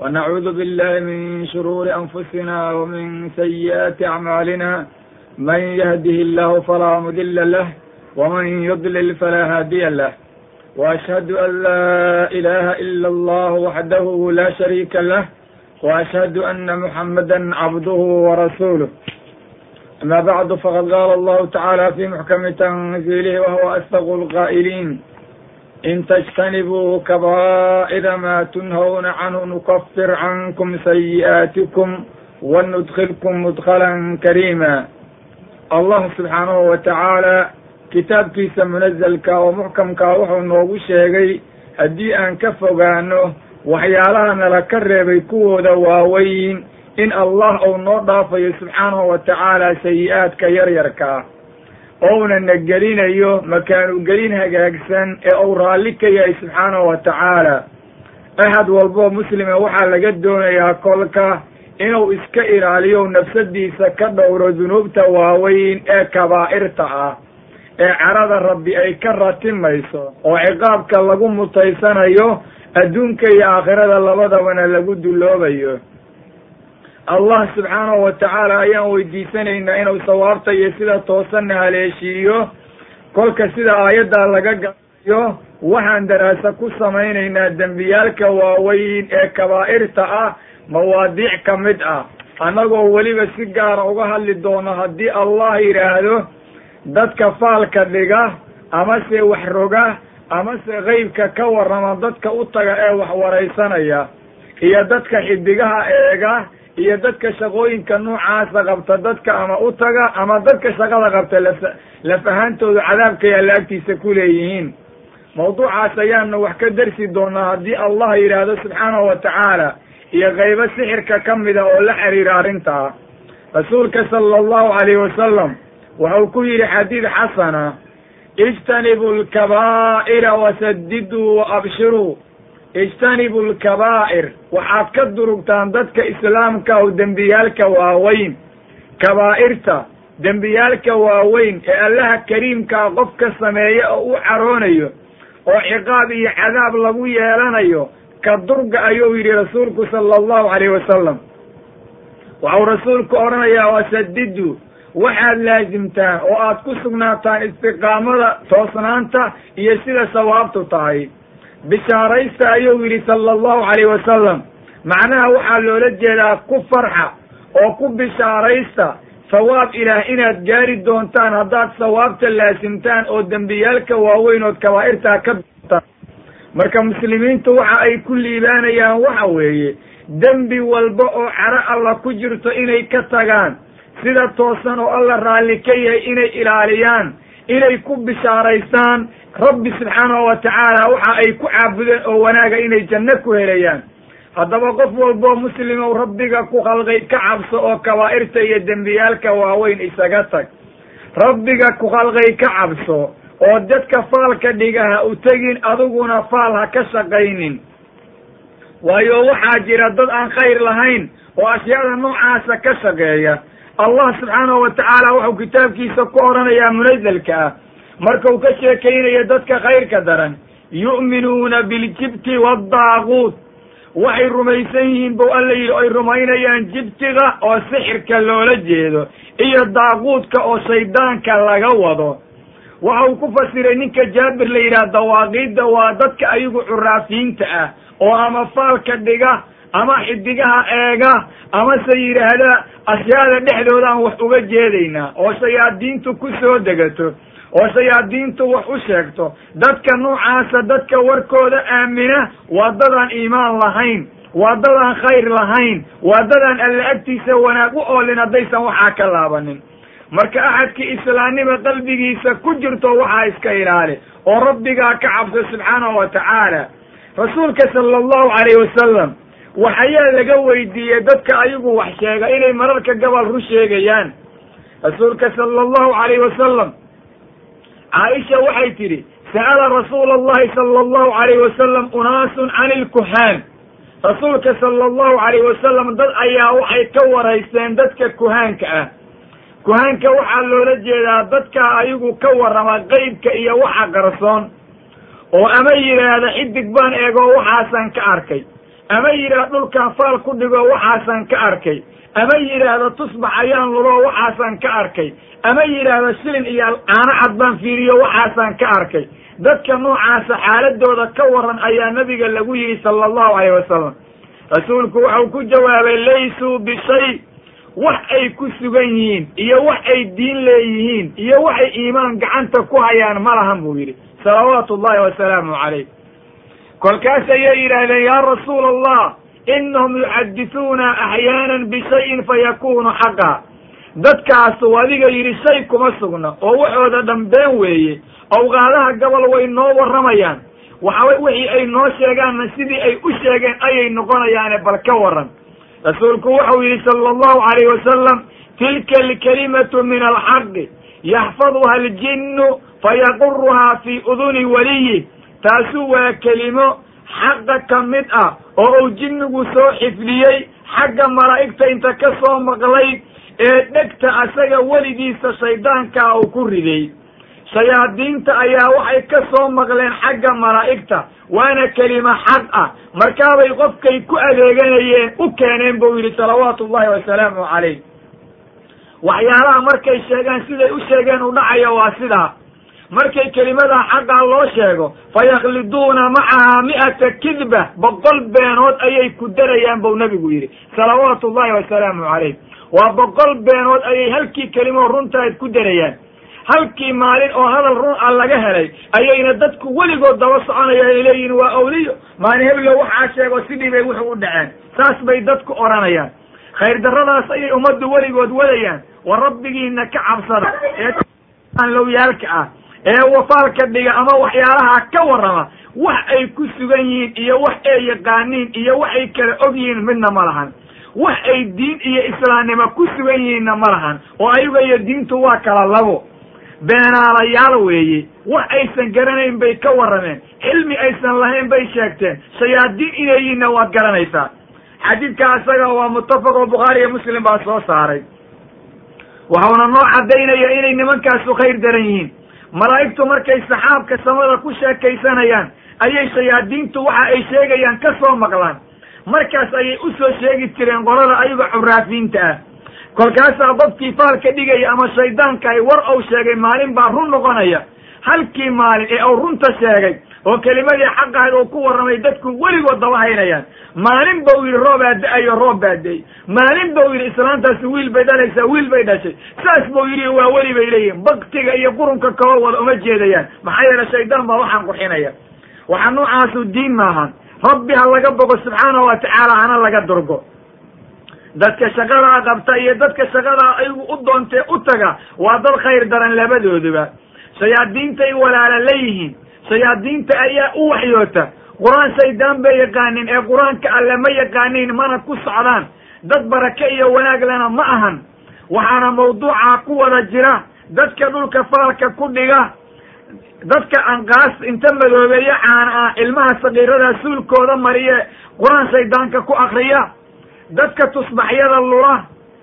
ونعوذ بالله من شرور أنفسنا ومن سيئات أعمالنا من يهده الله فلا مضل له ومن يضلل فلا هادي له وأشهد أن لا إله إلا الله وحده لا شريك له وأشهد أن محمدا عبده ورسوله أما بعد فقد قال الله تعالى في محكم تنزيله وهو أصدق القائلين in tajtanibuu kabaa'ira maa tunhawna canhu nukafir cankum sayi'aatikum wanudkhilkum mudkhalan kariima allah subxaanahu wa tacaala kitaabkiisa munazalka oo muxkamkaa wuxuu noogu sheegay haddii aan ka fogaano waxyaalaha nala ka reebay kuwooda waaweyn in allah uu noo dhaafayo subxaanahu wa tacaala sayi'aadka yaryarka ah ouna na gelinayo makaanu gelin hagaagsan ee uu raalli ka yahay subxaanahu wa tacaala. Axad walboo muslima waxaa laga doonayaa kolka inuu iska ilaaliyo nafsadiisa ka dhowro dunuubta waaweyn ee kabaa'irta ah ee carada rabbi ay ka ratimayso oo ciqaabka lagu mutaysanayo adduunka iyo aakhirada labadabana lagu dulloobayo allah subxaanahu wa tacaala ayaan weydiisanaynaa inuu sawaabta iyo sida toosanna haleeshiiyo. Kolka sida aayaddaa laga galayo waxaan daraasa ku samaynaynaa dembiyaalka waaweyn ee kabaa'irta ah mawaadiic ka mid ah. Annagoo weliba si gaara uga hadli doono haddii allah yidhaahdo dadka faalka dhiga amase wax roga amase qeybka ka warrama dadka u taga ee wax waraysanaya iyo dadka xidigaha eega iyo dadka shaqooyinka noocaasa qabta dadka ama u taga ama dadka shaqada qabta laf laf ahaantooda cadaabka yaalla agtiisa ku leeyihiin. Mawduucaas ayaanu wax ka darsi doonaa haddii allah yidhaahdo subxaanahu wa tacaala iyo qaybo sixirka ka mida oo la xiriira arrintaa rasuulka sala allahu calayhi wasalam wuxuu ku yidhi xadiid xasana ijtanibu lkabaa'ira wasadiduu wa abshiruu ijtanibu lkabaa'ir waxaad ka durugtaan dadka islaamka oo dembiyaalka waaweyn. Kabaa'irta dembiyaalka waaweyn ee allaha kariimkaa qof ka sameeya oo u caroonayo oo ciqaab iyo cadaab lagu yeelanayo ka durga ayuu yidhi rasuulku sala allahu calayhi wasalam waxau rasuulku odhanayaa wasadidu waxaad laasimtaan oo aad ku sugnaataan istiqaamada toosnaanta iyo sida sawaabtu tahay bishaaraysta ayuu yidhi sala allahu calayhi wasalam macnaha waxaa loola jeedaa ku farxa oo ku bishaaraysta sawaab ilaah inaad gaari doontaan haddaad sawaabta laasimtaan oo dembiyaalka waaweyn ood kabaa'irtaa ka marka muslimiintu waxa ay ku liibaanayaan waxa weeye dembi walba oo caro alla ku jirto inay ka tagaan sida toosan oo alla raalli ka yahay inay ilaaliyaan inay ku bishaaraystaan rabbi subxaanahu wa tacaala waxa ay ku caabudeen oo wanaaga inay janno ku helayaan. Haddaba qof walboo muslimow rabbiga ku khalqay ka cabso oo kabaa'irta iyo dembiyaalka waaweyn isaga tag. Rabbiga ku khalqay ka cabso oo dadka faalka dhiga ha u tegin adiguna faal ha ka shaqaynin. Waayo waxaa jira dad aan khayr lahayn oo ashyaada noocaasa ka shaqeeya. Allah subxaanahu wa tacaala wuxuu kitaabkiisa ku odhanayaa munazalka ah markuu ka sheekaynayo dadka khayrka daran yu'minuuna biljibti waddaaquut. Waxay rumaysan yihiin bou alla yidhi oy rumaynayaan jibtiga oo sixirka loola jeedo iyo daaquudka oo shaydaanka laga wado. Waxa uu ku fasiray ninka jaabir la yidhaha dawaaqiidda waa dadka ayagu curaafiyiinta ah oo ama faalka dhiga ama xidigaha eega amase yidhaahda ashyaada dhexdoodaan wax uga jeedaynaa oo shayaadiintu ku soo degato oo shayaadiintu wax u sheegto dadka noocaasa dadka warkooda aamina waa dadaan iimaan lahayn waa dadaan khayr lahayn waa dadaan alla agtiisa wanaag u oolin haddaysan waxaa ka laabanin. Marka axadkii islaamnima qalbigiisa ku jirto waxaa iska ilaali oo rabbigaa ka cabso subxaanahu wa tacaala rasuulka sala allahu calayhi wasalam waxayaa laga weydiiyey dadka ayagu wax sheega inay mararka gobol ru sheegayaan. Rasuulka sala allahu calayhi wasalam caaisha waxay tidhi sa'ala rasuula allahi sala allahu calayhi wasalam unaasun cani ilkuhaan rasuulka sala allahu calayhi wasalam dad ayaa waxay ka waraysteen dadka kuhaanka ah. Kuhaanka waxaa loola jeedaa dadka ayagu ka warrama qeybka iyo waxa qarsoon oo ama yidhaahda xidig baan eegoo waxaasan ka arkay ama yidhaah dhulkaan faal ku dhigo waxaasaan ka arkay. Ama yidhaahdo tusbax ayaan lulo waxaasaan ka arkay. Ama yidhaahdo shilin iyo caano cad baan fiiriyo waxaasaan ka arkay. Dadka noocaasa xaaladooda ka waran ayaa nabiga lagu yidhi sala allahu alayh wasalam rasuulku waxau ku jawaabay laysuu bishay. Wax ay ku sugan yihiin iyo wax ay diin leeyihiin iyo waxay iimaan gacanta ku hayaan ma lahan buu yidhi. Salawaatu ullahi wasalaamu calayh kolkaas ayay yidhaahdeen yaa rasuula allah inahum yuxadisuuna axyaanan bishayin fayakunu xaqa. Dadkaasu adiga yidhi shay kuma sugna oo waxooda dhambeen weeye awqaadaha gobol way noo warramayaan. Waxa wixii ay noo sheegaanna sidii ay u sheegeen ayay noqonayaane bal ka waran rasuulku wuxuu yidhi sala allahu calayh wasalam tilka alkalimatu min alxaqi yaxfaduha aljinnu fayaquruhaa fii uduni waliyi taasu waa kelimo xaqa ka mid ah oo uu jinnigu soo xifdiyey xagga malaa'igta inta ka soo maqlay ee dhegta asaga weligiisa shaydaankaa uu ku riday. Shayaadiinta ayaa waxay ka soo maqleen xagga malaa'igta waana kelimo xaq ah. Markaabay qofkay ku adeeganayeen u keeneen buu yidhi salawaatu ullahi wasalaamu calayh. Waxyaalaha markay sheegaan siday u sheegeen u dhacaya waa sidaa markay kelimadaa xaqaa loo sheego fayakhliduuna macahaa mi'ata kidba boqol beenood ayay ku darayaan buu nabigu yidhi. Salawaatu ullahi wasalaamu calayh. Waa boqol beenood ayay halkii kelimo runtaad ku darayaan. Halkii maalin oo hadal run a laga helay ayayna dadku weligood daba soconayaan ay leeyihiin waa awliyo maalin heblo waxaa sheego sidii bay wuxuu u dhaceen. Saas bay dadku odhanayaan khayr darradaas ayay ummaddu weligood wadayaan. Wa rabbigiina ka cabsada. Ee lowyaalka ah ee wafaalka dhiga ama waxyaalaha ka warrama wax ay ku sugan yihiin iyo wax ay yaqaaniin iyo waxay kala og yihiin midna ma lahan. Wax ay diin iyo islaamnimo ku sugan yihiinna ma lahan oo ayaga iyo diintu waa kala labo. Beenaalayaal weeye wax aysan garanayn bay ka warrameen cilmi aysan lahayn bay sheegteen shayaadiin inay yihiinna waad garanaysaa. Xadiidka isaga waa muttafaq oo bukhaari iyo muslim baa soo saaray. Waxauna noo caddaynaya inay nimankaasu khayr daran yihiin malaa'igtu markay saxaabka samada ku sheekaysanayaan ayay shayaadiintu waxa ay sheegayaan ka soo maqlaan. Markaas ayay u soo sheegi jireen qolada ayaga curaafiinta ah. Kolkaasaa qofkii faalka dhigaya ama shaydaanka ay war ou sheegay maalin baa run noqonaya. Halkii maalin ee uu runta sheegay oo kelimadii xaqahayd oo ku warramay dadku weligood daba haynayaan. Maalin ba u yidhi roobaa da'ayo roob baa da-y maalin ba yidhi islaantaasi wiil bay dhalaysaa wiil bay dhashay. Saas bau yidhi waa weli bay leeyihiin baktiga iyo qurunka kaloo wada uma jeedayaan. Maxaa yeele shaydaan baa waxaan qurxinaya. Waxa noocaasu diin maahan rabbi ha laga bogo subxaanahu wa tacaala hana laga durgo. Dadka shaqadaa qabta iyo dadka shaqadaa ayagu u doontee u taga waa dad khayr daran labadooduba shayaadiintay walaala leeyihiin shayaadiinta ayaa u waxyoota. Qur'aan shaydaan bay yaqaanin ee qur'aanka alle ma yaqaaniin mana ku socdaan. Dad barake iyo wanaag lena ma ahan. Waxaana mawduucaa ku wada jira dadka dhulka faalka ku dhiga. Dadka anqaas inta madoobeeyo caana ah ilmaha sakiirada suulkooda mariye qur'aan shaydaanka ku akriya dadka tusbaxyada lula.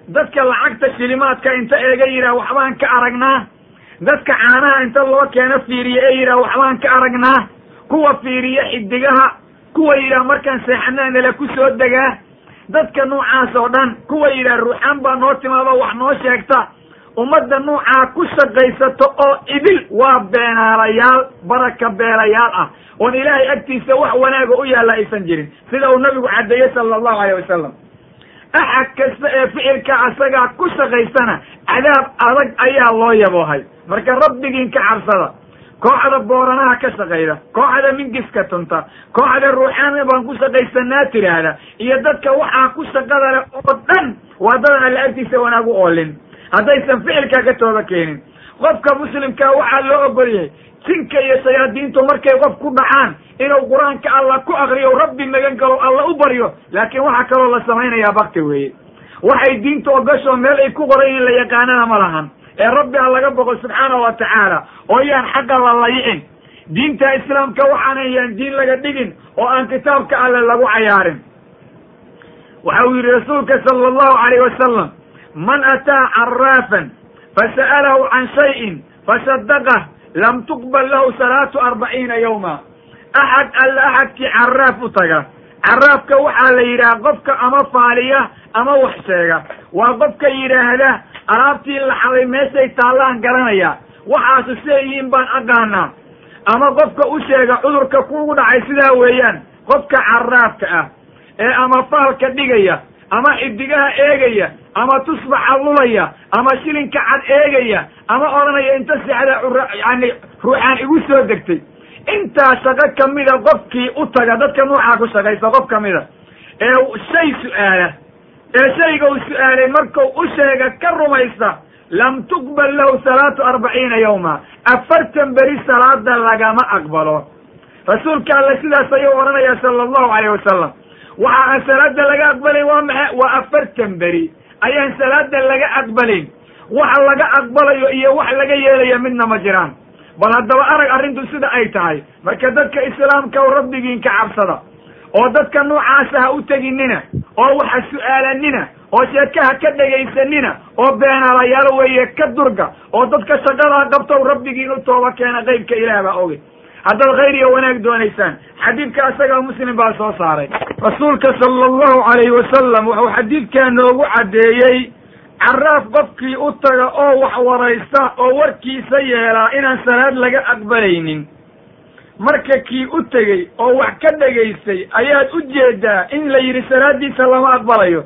Dadka lacagta shilimaadka inta eega yidhaah waxbaan ka aragnaa dadka caanaha inta loo keeno fiiriye ee yidhaah waxbaan ka aragnaa. Kuwa fiiriya xidigaha kuwa yidhaah markaan seexanaa nala ku soo degaa. Dadka noocaas oo dhan kuwa yidhaah ruuxaan baa noo timaado wax noo sheegta. Ummadda noocaa ku shaqaysato oo idil waa beenaalayaal baraka beelayaal ah. Oon ilaahay agtiisa wax wanaaga u yaalla aysan jirin. Sida uu nabigu caddeeyey sala allahu alayh wasalam axad kasta ee ficilka asagaa ku shaqaysana cadaab adag ayaa loo yaboohay. Marka rabbigiin ka cabsada kooxda booranaha ka shaqayda kooxda mingiska tunta kooxda ruuxaana baan ku shaqaysanaa tiraahda iyo dadka waxaa ku shaqada leh oo dhan waa dadan alla agtiisa wanaagu oolin. Haddaysan ficilka ka tooba keenin. Qofka muslimkaa waxaa loo ogol jinka iyo shayaadiintu markay qof ku dhacaan inuu qur'aanka alla ku akriyo rabbi magan galo alla u baryo laakiin waxaa kaloo la samaynayaa bakti weeye. Waxay diinta ogashoo meel ay ku qoran yihiin la yaqaanana ma lahan. Ee rabbi ha laga boqo subxaanahu wa tacaala oo yaan xagga la layicin. Diinta islaamka waxaanan yaan diin laga dhigin oo aan kitaabka alle lagu cayaarin. Waxa uu yidhi rasuulka sala allahu alayh wasalam man ataa caraafan fasa'alahu can shayin fasadaqah lam tuqbal lahu salaatu arbaciina yawma axad alla axadkii caraaf u taga. Caraafka waxaa la yidhaha qofka ama faaliya ama wax sheega. Waa qofka yidhaahda alaabtii la xaday meeshay taallaan garanaya. Waxaasu siday yihiin baan aqaanaa. Ama qofka u sheega cudurka kuugu dhacay sidaa weeyaan qofka caraafka ah ee ama faalka dhigaya ama xidigaha eegaya ama tusbaxa lulaya ama shilinka cad eegaya ama odhanaya inta sexda yani ruuxaan igu soo degtay. Intaa shaqo kamida qofkii u taga dadka nuucaa ku shaqaysa qof kamida ee shay su'aala ee shayga uu su'aalay markuu u sheega ka rumaysta lam tuqbal lahu salaatu arbaciina yawma afartan beri salaada lagama aqbalo. Rasuulka alle sidaas ayuu odhanaya sala allahu alayh wasalam waxa aan salaada laga aqbalayn waa maxe waa afartan beri ayaan salaada laga aqbalayn waxa laga aqbalayo iyo wax laga yeelayo midna ma jiraan. Bal haddaba arag arrintu sida ay tahay marka dadka islaamka o rabbigiin ka cabsada oo dadka noocaasa ha u teginina oo waxa su'aalanina oo sheekaha ka dhegaysanina oo beenaalayaalo weeye ka durga oo dadka shaqadaa qabtow rabbigiin u tooba keena qeybka ilaah baa oge haddaad khayr iyo wanaag doonaysaan. Xadiidka isagaa muslim baa soo saaray. Rasuulka sala allahu calayhi wasalam wuxuu xadiidkaa noogu caddeeyey caraaf qofkii u taga oo wax waraysta oo warkiisa yeelaa inaan salaad laga aqbalaynin. Marka kii u tegey oo wax ka dhegaystay ayaad u jeedaa in la yidhi salaaddiisa lama aqbalayo.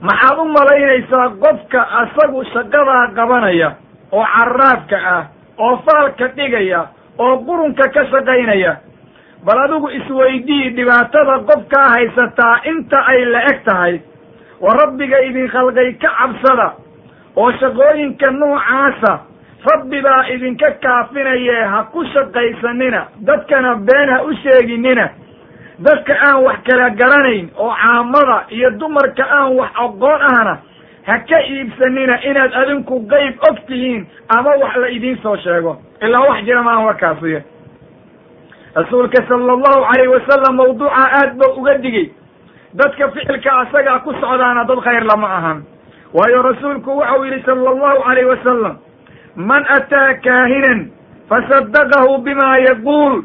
Maxaad u malaynaysaa qofka asagu shaqadaa qabanaya oo caraafka ah oo faalka dhigaya oo qurunka ka shaqaynaya bal adigu isweydii dhibaatada qofkaa haysataa inta ay la eg tahay. Wa rabbiga idin khalqay ka cabsada oo shaqooyinka noocaasa rabbi baa idinka kaafinayee ha ku shaqaysanina dadkana been ha u sheeginina. Dadka aan wax kala garanayn oo caamada iyo dumarka aan wax aqoon ahna ha ka iibsanina inaad adinku qeyb og tihiin ama wax la idiin soo sheego. Ilaa wax jira maaha warkaasiyo rasuulka sala allahu calayhi wasalam mawduuca aad ba uga digay. Dadka ficilka asagaa ku socdaana dad khayr lama ahan. Waayo rasuulku waxau yidhi sala allahu calayh wasalam man ataa kaahinan fasadaqahu bima yaquul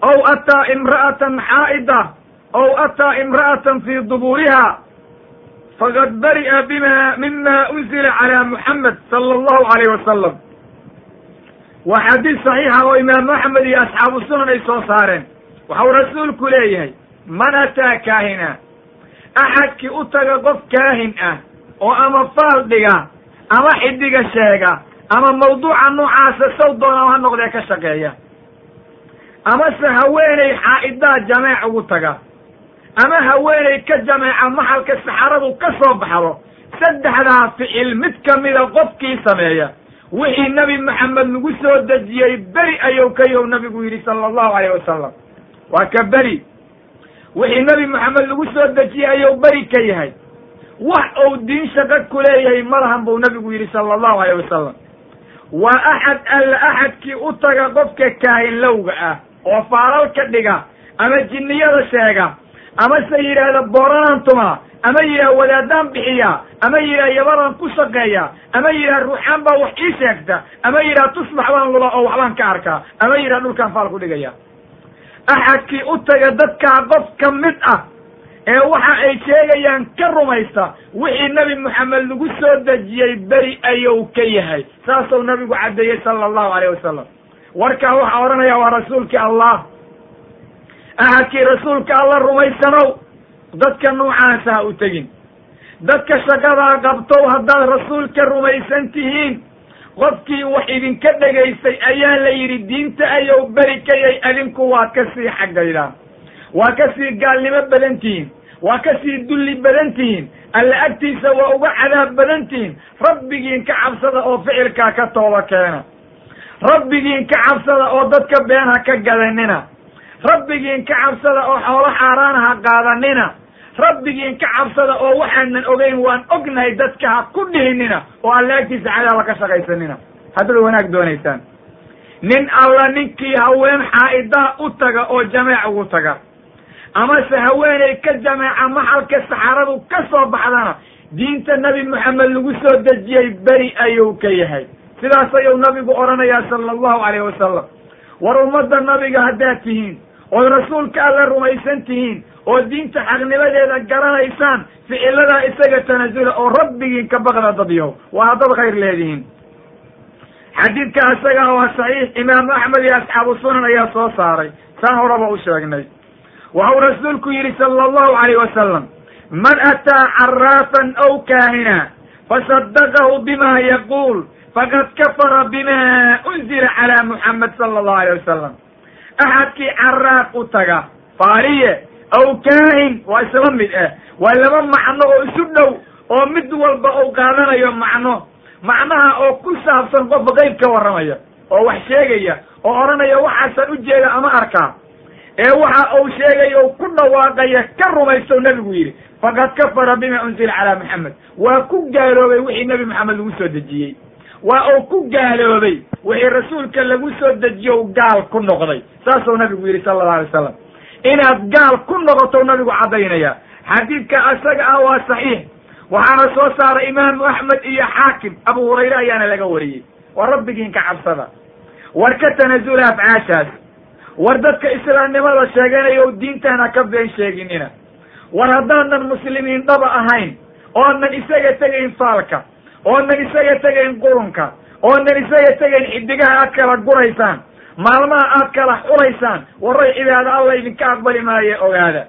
aw ataa imra'atan xaa'ida aw ataa imra'atan fii duburiha faqad bari'a bima mima unzila calaa muxamed sala allahu calayh wasalam waa xadiis saxiixa oo imaamu axmed iyo asxaabu sunan ay soo saareen. Waxau rasuulku leeyahay man ataa kaahina? Axadkii u taga qof kaahin ah oo ama faal dhiga ama xidiga sheega ama mawduuca noocaasa saw doona ha noqdee ka shaqeeya. Amase haweeney xaa'idaa jameec ugu taga ama haweeney ka jameeca maxalka saxaradu ka soo baxdo saddexdaa ficil mid kamida qofkii sameeya. Wixii nebi maxamed lagu soo dejiyey beri ayuu ka yow nabigu yidhi sala allahu alayh wasalam waa ka beri. Wixii nebi maxamed lagu soo dejiyey ayuu beri ka yahay. Wax uu diin shaqo ku leeyahay malahan buu nabigu yidhi sala allahu alayh wasalam waa axad alla axadkii u taga qofka kaahinlowga ah oo faalal ka dhiga ama jinniyada sheega ama se yidhaahda booranaan tumaa ama yidhaha wadaadaan bixiya. Ama yidhaha yabadan ku shaqeeya ama yidhaha ruuxaan baa wax ii sheegta. Ama yidhaha tusbax baan lula oo waxbaan ka arkaa ama yidhaha dhulkaan faal ku dhigaya. Axadkii u taga dadkaa qof ka mid ah ee waxa ay sheegayaan ka rumaysta wixii nebi moxamed lagu soo dejiyey beri ayuu ka yahay. Saasuu nabigu caddeeyey sala allahu alayh wasalam warkaa waxaa odhanaya waa rasuulkii allah axadkii rasuulka alla rumaysanow dadka noocaasa ha u tegin. Dadka shaqadaa qabtow haddaad rasuulka rumaysan tihiin qofkii wax idinka dhegaystay ayaa la yidhi diinta ayou beri ka yahay adinku waad ka sii xaggaydaan waa ka sii gaalnimo badan tihiin. Waa ka sii dulli badan tihiin. Alla agtiisa waa uga cadaab badan tihiin. Rabbigiin ka cabsada oo ficilkaa ka tooba keena. Rabbigiin ka cabsada oo dadka been ha ka gadanina rabbigiin ka cabsada oo xoolo xaaraana ha qaadanina. Rabbigiin ka cabsada oo waxaanan ogeyn waan ognahay dadka ha ku dhihinina oo alla agtiisa cadaaba ka shaqaysanina. Haddaad wanaag doonaysaan. Nin alla ninkii haween xaa'idaa u taga oo jameec ugu taga. Amase haweeney ka jameeca maxalka saxaradu ka soo baxdana diinta nebi moxamed lagu soo dejiyey beri ayuu ka yahay. Sidaas ayuu nabigu odhanayaa sala allahu calayh wasalam war ummadda nabiga haddaad tihiin ood rasuulka alla rumaysan tihiin oo diinta xaqnimadeeda garanaysaan ficiladaa isaga tanasula oo rabbigiin ka baqda dadyow waa haddad khayr leedihiin. Xadiidka isagaa waa saxiix imaamu axmed iyo asxaabu sunan ayaa soo saaray. Saan horaba u sheegnay. Waxau rasuulku yidhi sala allahu alayh wasalam man ataa caraafan aw kaahina fasadaqahu bima yaquul faqad kafara bima unzila calaa muxamed sala allahu alayh wasalam axadkii caraaf u taga. Faariye aw kaahin waa isla mid ah waa laba macno oo isu dhow oo mid walba uu qaadanayo macno. Macnaha oo ku saabsan qofka qeyb ka warramaya oo wax sheegaya oo odhanaya waxaasaan ujeeda ama arkaa. Ee waxa uu sheegaya u ku dhawaaqaya ka rumaystow nebigu yidhi faqad kafara bima unzila calaa maxamed waa ku gaaloobay wixii nebi maxamed lagu soo dejiyey waa uu ku gaaloobay wixii rasuulka lagu soo dejiyo gaal ku noqday. Saasuu nabigu yidhi sala allahu alay wasalam inaad gaal ku noqoto nabigu caddaynaya. Xadiidka isaga ah waa saxiix. Waxaana soo saaray imaamu axmed iyo xaakim. Abu hurayre ayaana laga wariyey. War rabbigiin ka cabsada. War ka tanasula afcaashaas. War dadka islaamnimada sheeganaya o diintana ka been sheeginina. War haddaanan muslimiin dhaba ahayn oonan isaga tegayn faalka oonan isaga tegayn qurunka oonan isaga tegayn xidigaha aad kala guraysaan maalmaha aad kala xulaysaan waray cibaado alla idinka aqbali maaye ogaada.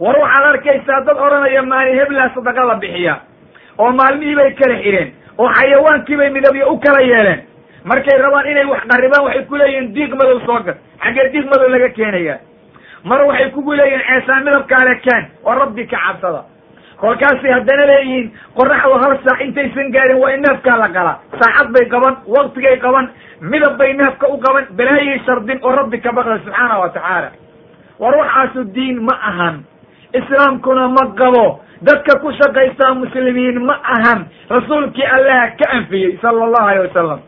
War waxaad arkaysaa dad odhanaya maalin heblaa sadaqada bixiya oo maalmihii bay kala xidheen oo xayawaankii bay midabyo u kala yeeleen. Markay rabaan inay wax qaribaan waxay ku leeyihiin diiq madow soo gad xaggee diiq madow laga keenaya mar waxay kugu leeyihiin ceesaan midabkaale keen oo rabbi ka cabsada kolkaasay haddana leeyihiin qoraxdu hal saac intaysan gaarin waa in neefkaa la qalaa saacad bay qaban waktigay qaban midab bay neefka u qaban balaayay shardin oo rabbi ka baqda subxaana wa tacaala. War waxaasu diin ma ahan. Islaamkuna ma qabo. Dadka ku shaqaystaa muslimiin ma ahan. Rasuulkii allaha ka anfiyey sala allahu alayh wasalam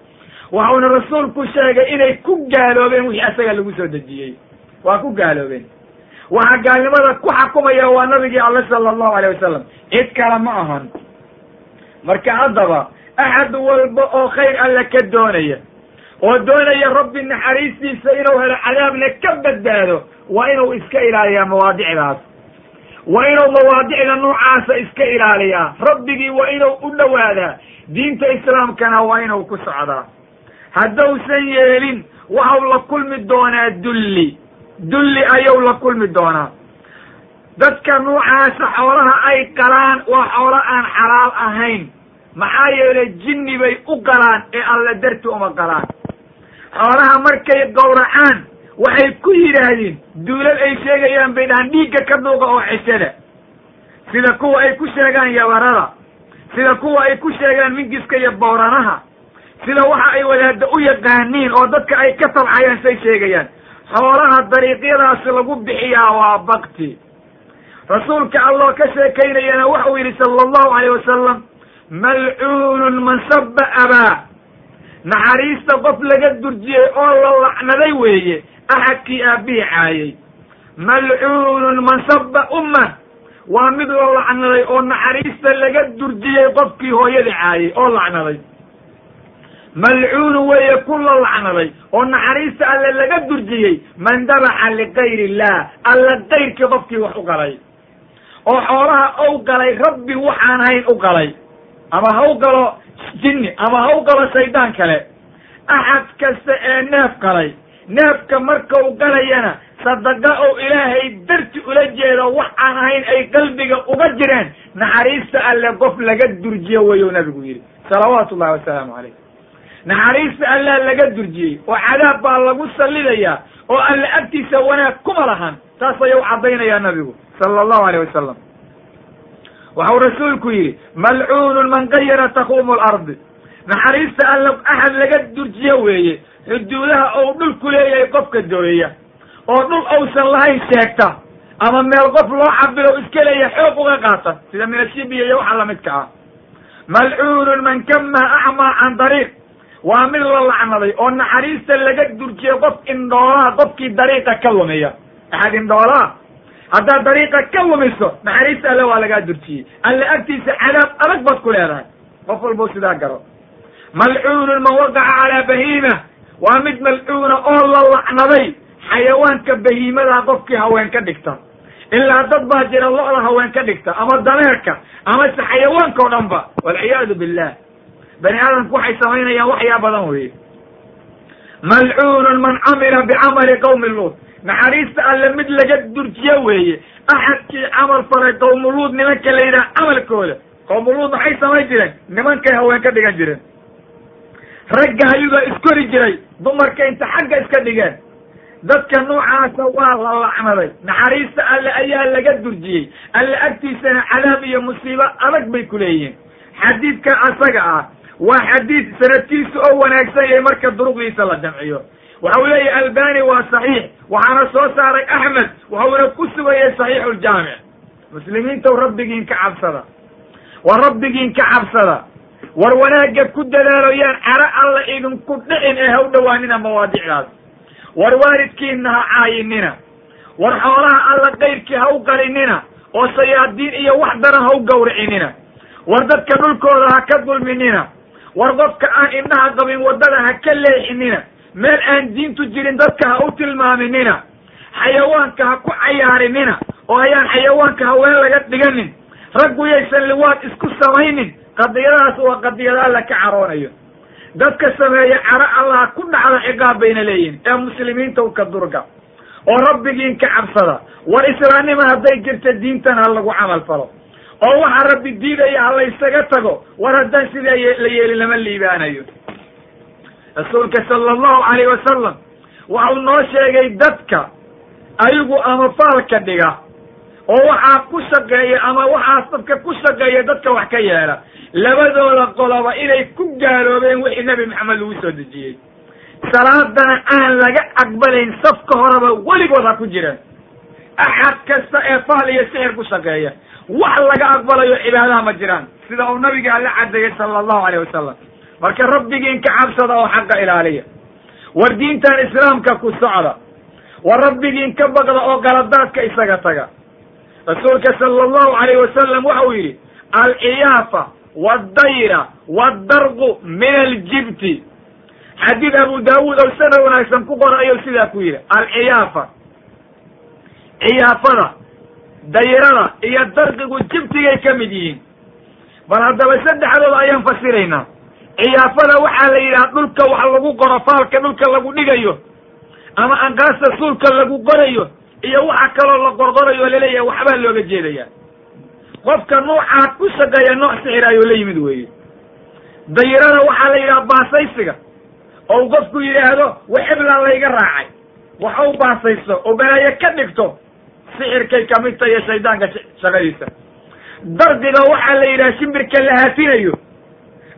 waxauna rasuulku sheegay inay ku gaaloobeen wixii asaga lagu soo dejiyey. Waa ku gaaloobeen waxaa gaalnimada ku xakumaya waa nabigii alle sala allahu alayh wasalam cid kale ma ahan. Marka haddaba axad walba oo khayr alle ka doonaya oo doonaya rabbi naxariistiisa inuu helo cadaabna ka badbaado waa inuu iska ilaaliyaa mawaadicdaas waa inuu mawaadicda noocaasa iska ilaaliyaa. Rabbigii waa inuu u dhowaadaa diinta islaamkana waa inuu ku socdaa. Haddausan yeelin waxau la kulmi doonaa dulli dulli ayuu la kulmi doonaa. Dadka noocaasa xoolaha ay qalaan waa xoolo aan xalaal ahayn. Maxaa yeelay jinni bay u qalaan ee alla darti uma qalaan. Xoolaha markay gowracaan waxay ku yidhaahdeen duulal ay sheegayaan bay dhahaan dhiigga ka duuqa oo ceshada sida kuwa ay ku sheegaan yabarada sida kuwa ay ku sheegaan mingiska iyo booranaha sida waxa ay wadaadda u yaqaaniin oo dadka ay ka tabcayaan say sheegayaan xoolaha dariiqyadaasi lagu bixiyaa waa bakti. Rasuulka alloo ka sheekaynayana waxau yidhi sala allahu alayh wasalam malcuunun man saba abaa naxariista qof laga durjiyey oo la lacnaday weeye axadkii aabbihi caayey malcuunun man saba umma. Waa mid la lacnaday oo naxariista laga durjiyey qofkii hooyada caayey oo lacnaday malcuunu weeye ku la lacnaday oo naxariista alle laga durjiyey man dabaxa ligayr illah alla kayrkii qofkii wax u galay. oo xoolaha ou galay rabbi waxaan hayn u galay. ama ha u galo jinni ama ha u galo shaydaan kale. axad kasta ee neef galay. neefka markau galayana sadaqa ou ilaahay darti ula jeedo wax aan ahayn ay qalbiga uga jireen naxariista alle qof laga durjiyo weyu nabigu yidhi. salawaatu ullahi wasalaamu calayh naxariista allaa laga durjiyey oo cadaab baa lagu sallidayaa oo alle agtiisa wanaag kuma lahan taas ayuu caddaynayaa nabigu sala allahu alayh wasalam waxau rasuulku yidhi malcuunun man gayara takuumu lardi naxariista alla axad laga durjiyo weeye xuduudaha ou dhulku leeyahay qofka dooyaya oo dhul ausan lahayn sheegta ama meel qof loo cabiro iska leeyahay xoog uga qaata sida minashibiya iyo waxa lamidka ah. Malcuunun man kamaha acmaa can dariiq waa mid la lacnaday oo naxariista laga durjiyey qof indhoolaha qofkii dariiqa ka lumiya. Axad indhoolaha haddaad dariiqa ka lumiso naxariista alle waa lagaa durjiyey. Alle agtiisa cadaab adag baad ku leedahay. Qof walbau sidaa garo. Malcuunun man waqaca calaa bahiima. Waa mid malcuuna oo la lacnaday. Xayawaanka bahiimadaa qofkii haween ka dhigta. Ilaa dad baa jira lo-da haween ka dhigta ama dameerka amase xayawaanka o dhan ba. Walciyaadu billah bani aadamku waxay samaynayaan waxyaa badan weeye malcuunun man camila bicamali qawmi luud naxariista alle mid laga durjiyo weeye axadkii camal falay qawmuluud nimanka la yidhaha camalkooda. Qawmuluud maxay samayn jireen nimankay haween ka dhigan jireen. Ragga ayugaa iskori jiray dumarka inta xagga iska dhigeen. Dadka noocaasa waa la lacnaday. Naxariista alle ayaa laga durjiyey. Alle agtiisana cadaab iyo musiibo adag bay ku leeyihiin. Xadiidka asaga ah waa xadiid sanadkiisu oo wanaagsan yahay marka duruqdiisa la jamciyo waxau leeyahy albani waa saxiix waxaana soo saaray axmed waxauna ku sugayay saxiixu ljaamic muslimiintaw rabbigiin ka cabsada. War rabbigiin ka cabsada. War wanaagga ku dadaaloyaan caro alla idinku dhicin ee ha u dhowaanina mawaadicdaas. War waalidkiina ha caayinina. War xoolaha alla kayrkii ha u qalinina. Oo sayaadiin iyo wax daran ha u gawricinina. War dadka dhulkooda ha ka dulminina war qofka aan indhaha qabin waddada ha ka leexinina. Meel aan diintu jirin dadka ha u tilmaaminina. Xayawaanka ha ku cayaarinina. Oo ayaan xayawaanka haween laga dhiganin. Raggu yaysan liwaad isku samaynin. Qadiyadahaas waa qadiyada alla ka caroonayo. Dadka sameeya caro allaha ku dhacda ciqaab bayna leeyihiin ee muslimiinta u ka durga. Oo rabbigiin ka cabsada. War islaamnima hadday jirta diintan ha lagu camal falo oo waxa rabbi diidaya ha laysaga tago war haddaan sidaa la yeelin lama liibaanayo. Rasuulka sala allahu calayh wasalam waxau noo sheegay dadka ayagu ama faalka dhiga oo waxaa ku shaqeeya ama waxaas dadka ku shaqeeya dadka wax ka yeela. Labadooda qoloba inay ku gaaloobeen wixii nebi maxamed lagu soo dejiyey. Salaadana aan laga aqbalayn safka horeba weligood ha ku jiraan. Axad kasta ee faal iyo sixir ku shaqeeya wax laga aqbalayo cibaadaha ma jiraan. Sida uu nabiga alla cadeeyey sala allahu alayh wasalam marka rabbigiin ka cabsada oo xaqa ilaaliya. War diintan islaamka ku socda. War rabbigiin ka baqda oo galadaadka isaga taga. Rasuulka sala allahu alayh wasalam waxa uu yidhi alciyaafa waddayra waddarqu min aljibti xadiid abu daawuud oo sanad wanaagsan ku qora ayuu sidaa ku yidhi alciyaafa ciyaafada dayrada iyo darqigu jibtigay ka mid yihiin. Bal haddaba saddexdooda ayaan fasiraynaa ciyaafada waxaa la yidhaha dhulka wax lagu qoro faalka dhulka lagu dhigayo ama anqaasta suulka lagu qorayo iyo waxa kaloo la qorqorayo la leeyahay waxbaa looga jeedaya qofka nuucaa ku shaqeeya nooc sixir ayuu la yimid weeye. Dayrada waxaa la yidhaha baasaysiga oo qofku yidhaahdo waxiblan layga raacay. Wax u baasayso oo balaayo ka dhigto sixirkay ka mid tahiyo shaydaanka shaqadiisa. Dardiga waxaa la yidhaha shimbirka la haafinayo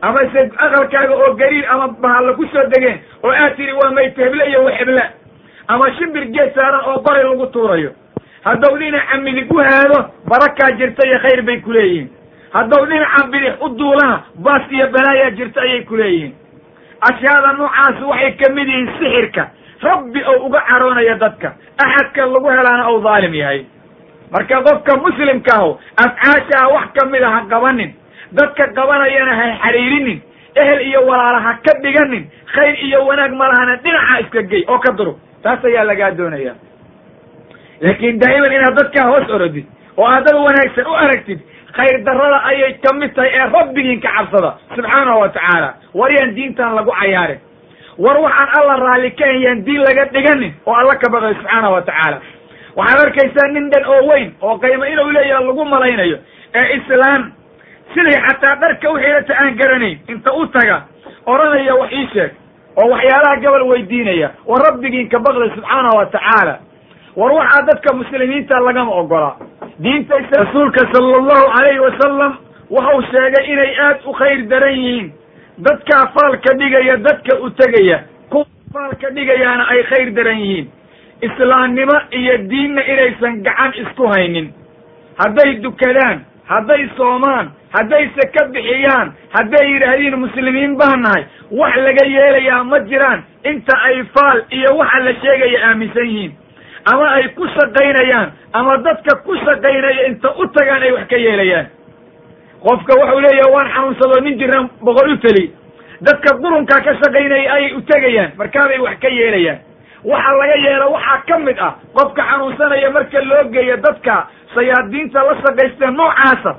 ama se aqalkaaga oo gariir ama bahalla ku soo degeen oo aad tiri waa mayt heble iyo waxeble ama shimbir geed saaran oo qori lagu tuurayo. Haddau dhinaca midig u haado barakaa jirta iyo khayr bay kuleeyihiin haddau dhinaca bidix u duulana baas iyo balaayaa jirta ayay kuleeyihiin ashyaada noocaas waxay ka mid yihiin sixirka rabbi oo uga caroonaya dadka. Axadka lagu helaana ou dhaalim yahay. Marka qofka muslimka aho afcaashaa wax ka mid a ha qabanin. Dadka qabanayana ha xariirinin. Ehel iyo walaala ha ka dhiganin. Khayr iyo wanaag malahana dhinaca iska gey oo ka durug taas ayaa lagaa doonaya. Laakiin daa'iman inaad dadkaa hoos orodid oo aad dad wanaagsan u aragtid khayr darrada ayay ka mid tahay ee rabbigiin ka cabsada. Subxaanahu wa tacaala war yaan diintan lagu cayaarin war waxaan alla raalli ka yaan diin laga dhiganin oo alla ka baqayo subxaanahu wa tacaala. Waxaad arkaysaa nin dhan oo weyn oo qaymo inuu leeyaha lagu malaynayo ee islaan siday xataa dharka u xidhata aan garanayn inta u taga odhanaya wax ii sheeg oo waxyaalaha gobol weydiinaya war rabbigiin ka baqda subxaanahu wa tacaala. War waxaa dadka muslimiinta lagama ogolaa diinta rasuulka sala allahu calayhi wasalam waxau sheegay inay aad u khayr daran yihiin dadkaa faalka dhigaya dadka u tegaya kuwa faalka dhigayaana ay khayr daran yihiin. Islaamnimo iyo diinna inaysan gacan isku haynin. Hadday dukadaan hadday soomaan haddayse ka bixiyaan hadday yidhaahdiin muslimiin baa nahay wax laga yeelayaa ma jiraan. Inta ay faal iyo waxa la sheegaya aaminsan yihiin. Ama ay ku shaqaynayaan ama dadka ku shaqaynaya inta u tagaan ay wax ka yeelayaan qofka waxau leeyaha waan xanuunsadoo nin jiran boqol u teli dadka qurunkaa ka shaqaynaya ayay u tegayaan markaabay wax ka yeelayaan. Waxa laga yeelo waxaa ka mid ah qofka xanuunsanaya marka loo geeyo dadka sayaadiinta la shaqaystee noocaasa.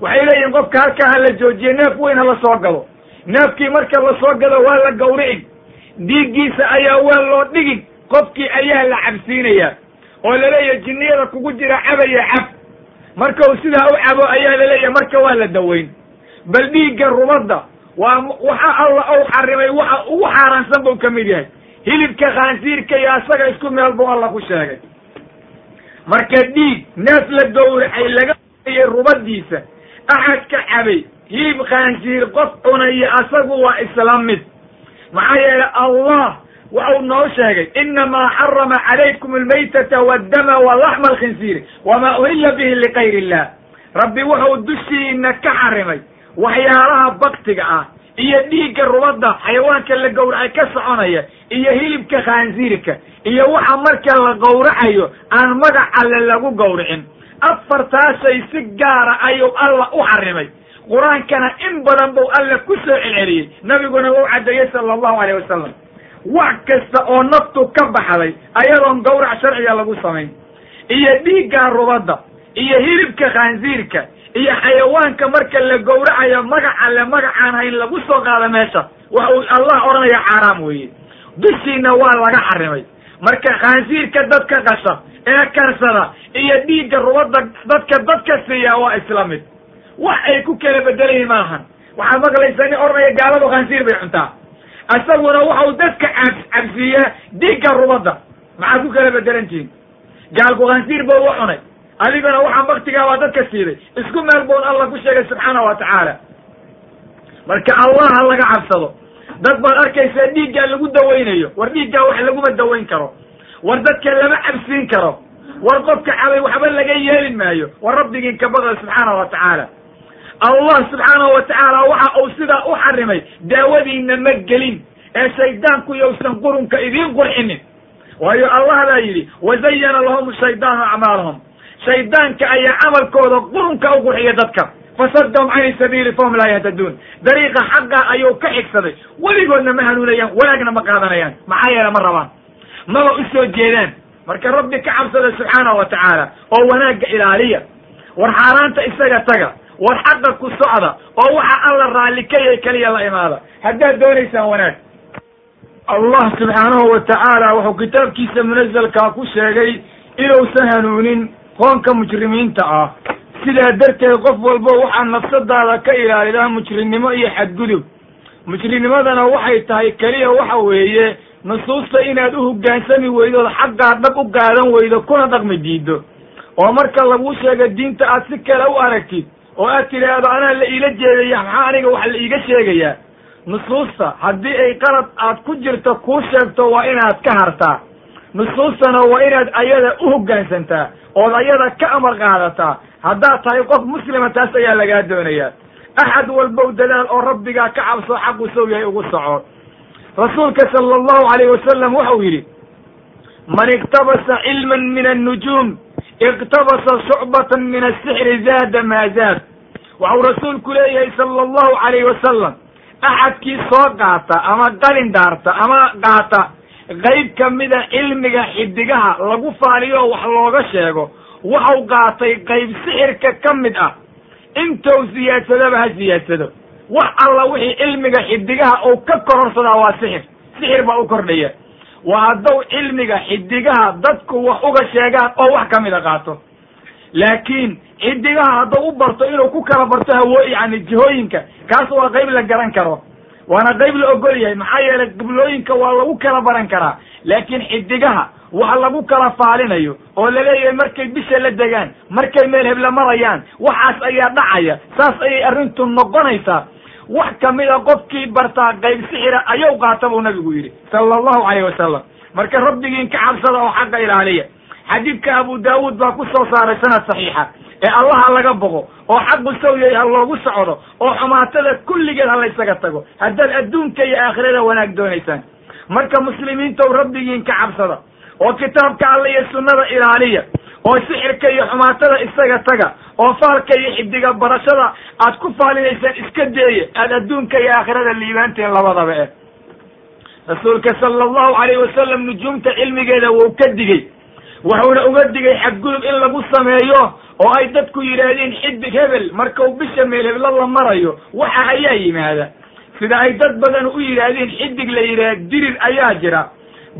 Waxay leeyihiin qofka halkaa ha la joojiye neef weyn ha la soo gado neefkii marka la soo gado waa la gawrici dhiiggiisa ayaa waa loo dhigi qofkii ayaa la cabsiinayaa. Oo la leeyahay jinniyada kugu jira cabaya cab marka uu sidaa u cabo ayaa la leeyahay marka waa la daweyn. Bal dhiigga rubadda waa waxa alla ou xarimay waxa ugu xaaraansan buu ka mid yahay. Hilibka khaansiirka iyo asaga isku meel buu alla ku sheegay. Marka dhiig neef la gowracay laga ayay rubadiisa axad ka cabay hilib khaansiir qof cunaya asagu waa isla mid. Maxaa yeelay allah waxau noo sheegay inamaa xarama calaykum almaytata waddama walaxma alkhinsiiri wamaa uhilla bihi likayr illah rabbi wuxuu dushiina ka xarimay waxyaalaha baktiga ah iyo dhiigga rubadda xayawaanka la gowracay ka soconaya iyo hilibka khaansiirka iyo waxa marka la gowracayo aan magac alle lagu gowricin. Afartaashay si gaara ayuu alla u xarimay. Qur'aankana in badan buu alla ku soo celceliyey. Nabiguna wuu caddeeyey sala allahu alayh wasalam wax kasta oo naftu ka baxday ayadoon gawrac sharciga lagu samayn. Iyo dhiigga rubadda iyo hilibka khaansiirka iyo xayawaanka marka la gowracayo magac alle magacaan hayn lagu soo qaado meesha waxa uu allah odhanaya xaaraam weeye. Dushiina waa laga xarimay. Marka khaansiirka dadka qasha ee karsada iyo dhiigga rubadda dadka dadka siiya waa isla mid. Wax ay ku kala bedelayiin maahan. Waxaad maqlaysaa nin odhanaya gaaladu khaansiir bay cuntaa isaguna waxau dadka cab cabsiiyaa dhiigga rubadda. Maxaad ku kala bedelantihiin gaalku khaansiir buu u cunay. Adiguna waxaa baktigaa waa dadka siiday isku meel buun allah ku sheegay subxaana wa tacaala. Marka allah ha laga cabsado dad baad arkaysaa dhiiggaa lagu dawaynayo war dhiiggaa wax laguma dawayn karo. War dadka lama cabsiin karo. War qofka cabay waxba laga yeeli maayo. War rabbigiin ka baqda subxaana wa tacaala allah subxaanahu wa tacaala waxa uu sidaa u xarimay daawadiina ma gelin ee shaydaanku yowsan qurunka idiin qurxinin. Waayo allah baa yidhi wazayana lahum shaydaanu acmaalahum. Shaydaanka ayaa camalkooda qurunka u qurxiya dadka. Fasadahum cani sabiili fahum laa yahtaduun dariiqa xaqa ayuu ka xigsaday. Weligoodna ma hanuunayaan wanaagna ma qaadanayaan. Maxaa yeele ma rabaan? Maba u soo jeedaan. Marka rabbi ka cabsada subxaana wa tacaala oo wanaagga ilaaliya. War xaaraanta isaga taga war xaqa ku socda oo waxa alla raalli ka keliya la imaada. Haddaad doonaysaan wanaag. Allah subxaanahu wa tacaala wuxuu kitaabkiisa munazalkaa ku sheegay inuusan hanuunin qoonka mujrimiinta ah. Sidaa darteed qof walbo waxaa nafsadaada ka ilaalidaa mujrimnimo iyo xadgudub. Mujrimnimadana waxay tahay keliya waxa weeye nusuusta inaad u hoggaansami weydo ood xaqaa dhab u qaadan weydo kuna dhaqmi diido oo marka laguu sheego diinta aad si kale u aragtid oo aad tidhaahdo anaa la iila jeedaya maxaa aniga wax la iiga sheegayaa nusuusta haddii ay qalad aad ku jirto kuu sheegto waa inaad ka hartaa. Nusuustana waa inaad ayada u hoggaansantaa ood ayada ka amar qaadataa. Haddaad tahay qof muslima taas ayaa lagaa doonayaa. Axad walbow dadaal oo rabbigaa ka cabso xaqu sow yahay ugu soco. Rasuulka sala allahu alayh wasalam wuxuu yidhi man iktabasa cilman min annujuum iktabasa shucbatan min asixri zaada maa zaad waxau rasuulku leeyahay sala allahu alayh wasalam axadkii soo qaata ama qalin daarta ama qaata qayb ka mida cilmiga xidigaha lagu faaliyo oo wax looga sheego waxau qaatay qayb sixirka ka mid ah intou siyaadsadaba ha siyaadsado wax alla wixii cilmiga xidigaha uu ka kororsadaa waa sixir sixir baa u kordhaya waa haddau cilmiga xidigaha dadku wax uga sheegaan oo wax ka mida qaato. Laakiin xidigaha hadduu u barto inuu ku kala barto hawo yani jihooyinka kaas waa qayb la garan karo. Waana qayb la ogol yahay maxaa yeelay qiblooyinka waa lagu kala baran karaa. Laakiin xidigaha wax lagu kala faalinayo oo la leeyahay markay bisha la degaan markay meel hebla marayaan waxaas ayaa dhacaya. Saas ayay arrintu noqonaysaa wax kamida qofkii bartaa qayb sixira ayuu qaata buu nabigu yidhi sala allahu calayh wasalam marka rabbigiin ka cabsada oo xaqa ilaaliya. Xadiidka abu daawuud baa ku soo saaray sanad saxiixa ee allaha laga boqo oo xaqu sawyay ha loogu socdo oo xumaatada kulligeed ha laysaga tago. Haddaad adduunka iyo aakhirada wanaag doonaysaan. Marka muslimiintow rabbigiin ka cabsada oo kitaabka alle iyo sunnada ilaaliya oo sixirka iyo xumaatada isaga taga oo faalka iyo xidiga barashada aad ku faalinaysaan iska deeye aad adduunka iyo aakhirada liibaanteen labadaba eh. Rasuulka sala allahu calayhi wasalam nujuumta cilmigeeda wuu ka digey wuxuuna uga digay xadgudub in lagu sameeyo oo ay dadku yidhaahdeen xidig hebel markau bisha meel heblo la marayo waxa ayaa yimaada. Sida ay dad badan u yidhaahdeen xidig la yidhaah dirir ayaa jira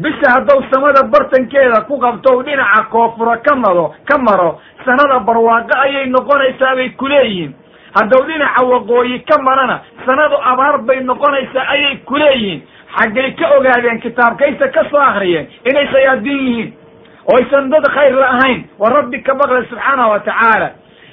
bisha hadduu samada bartankeeda ku qabto dhinaca koofuro ka mado ka maro sanada barwaaqo ayay noqonaysaa bay kuleeyihiin hadduu dhinaca waqooyi ka marana sanadu abaar bay noqonaysaa ayay kuleeyihiin xaggay ka ogaadeen kitaabkaysa ka soo akriyeen inay shayaadiin yihiin. Oo aysan dad khayr la ahayn wa rabbi ka baqla subxaanahu wa tacaala.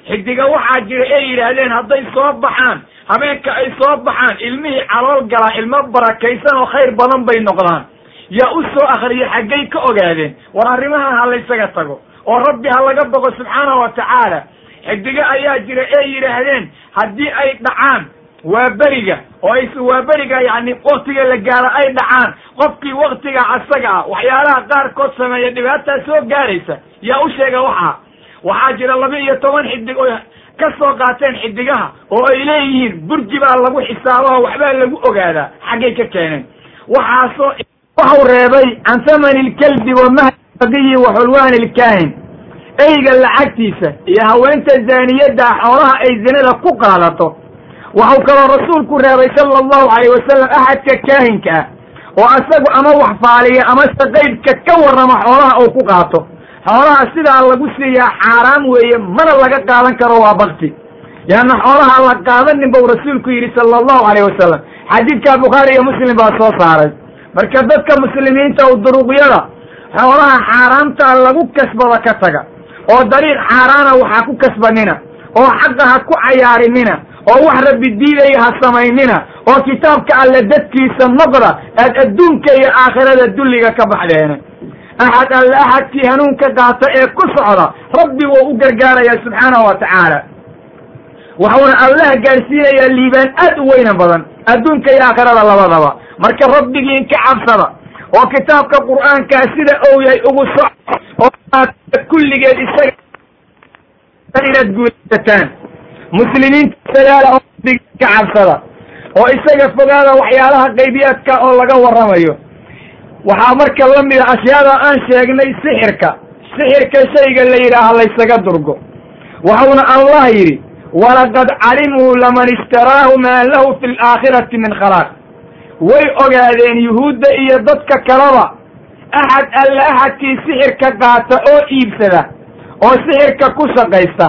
Xidiga waxaa jira ay yidhaahdeen hadday soo baxaan habeenka ay soo baxaan ilmihii calool galaa ilmo barakaysan oo khayr badan bay noqdaan yaa u soo akriya xaggay ka ogaadeen. War arrimahan ha laysaga tago oo rabbi ha laga boqo subxaanahu wa tacaala. Xidigo ayaa jira ay yidhaahdeen haddii ay dhacaan waa beriga. Oo ay waa beriga yacni waktiga la gaaro ay dhacaan. Qofkii waktiga asaga ah waxyaalaha qaarkood sameeya dhibaataa soo gaaraysa yaa u sheega waxaa waxaa jira laba iyo toban xidig oo ka soo qaateen xidigaha oo ay leeyihiin burji baa lagu xisaabaho waxbaa lagu ogaadaa. Xaggay ka keeneen. Waxaasoo waxau reebay can thamani lkalbi wa mahdiyi wa xulwaani lkaahin eyga lacagtiisa iyo haweenta zaaniyadda xoolaha ay zinada ku qaadato. Waxau kaloo rasuulku reebay sala allahu calayh wasalam axadka kaahinka ah oo asagu ama wax faaliya ama se qaybka ka warrama xoolaha uu ku qaato. Xoolaha sidaa lagu siiyaa xaaraam weeye mana laga qaadan karo waa bakti. Yaanna xoolaha la qaadanin bau rasuulku yidhi sala allahu calayh wasalam xadiidka bukhaari iyo muslim baa soo saaray marka dadka muslimiinta u duruqyada xoolaha xaaraamtaa lagu kasbada ka taga. Oo dariiq xaaraana waxaa ku kasbanina. Oo xaqa ha ku cayaarinina. Oo wax rabbi diidaya ha samaynina. Oo kitaabka alle dadkiisa noqda aad adduunka iyo aakhirada dulliga ka baxdeena. Axad alle axadkii hanuunka qaata ee ku socda rabbi wuu u gargaarayaa subxaanahu wa tacaala. Waxuuna allah gaadhsiinayaa liibaan aad u weyna badan adduunka iyo aakhirada labadaba marka rabbigiin ka cabsada oo kitaabka qur'aankaa sida ou yahay ugu soc oo kulligeed isaga inaad guulaysataan. Muslimiinta sagaala oo rabbigiin ka cabsada oo isaga fogaada waxyaalaha qaybiyaadka oo laga warramayo. Waxaa marka la mida ashyaada aan sheegnay sixirka. Sixirka shayga la yidhaaha laysaga durgo. Waxauna allah yidhi walaqad calimuu laman ishtaraahu maa lahu fi alaakhirati min khalaaq way ogaadeen yuhuudda iyo dadka kaleba. Axad alle axadkii sixirka qaata oo iibsada oo sixirka ku shaqaysta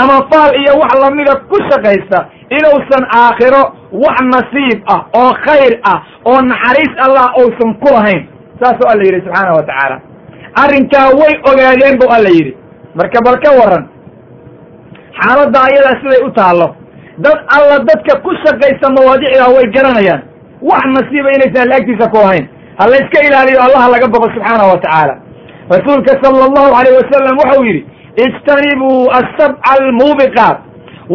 ama faal iyo wax lamida ku shaqaysta inuusan aakhiro wax nasiib ah oo khayr ah oo naxariis allah uusan ku lahayn saasuu alla yidhi subxaana wa tacaala. Arrinkaa way ogaadeen bu alla yidhi. Marka bal ka warran xaaladda ayadaa siday u taallo. Dad alla dadka ku shaqaysta mawaadicdaa way garanayaan wax nasiiba inaysan laagtiisa ku lahayn ha layska ilaaliyo allaha laga boqo subxaana wa tacaala rasuulka sala allahu alayh wasalam wuxuu yidhi ijtanibuu asabca almuubiqaat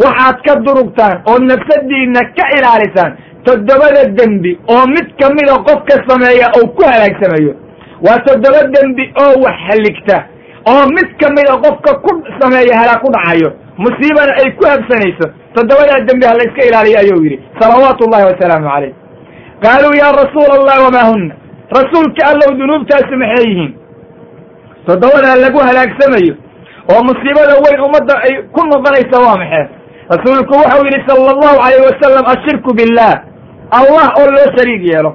waxaad ka durugtaan oo nafsadiinna ka ilaalisaan toddobada dembi oo mid kamida qofka sameeya uu ku halaagsamayo waa toddoba dembi oo wax haligta oo mid kamida qofka ku sameeya halaag ku dhacayo. Musiibana ay ku habsanayso. Toddobadaa dembi ha layska ilaaliyo ayuu yidhi. Salawaatu ullahi wasalaamu calayh qaaluu yaa rasuula allah wamaa hunna rasuulka allow dunuubtaasu maxay yihiin toddobadaa lagu halaagsamayo oo musiibada weyn ummadda ay ku noqonaysa waa maxee rasuulku wuxuu yidhi sala allahu calayh wasalam ashirku billah allah oo loo shariig yeelo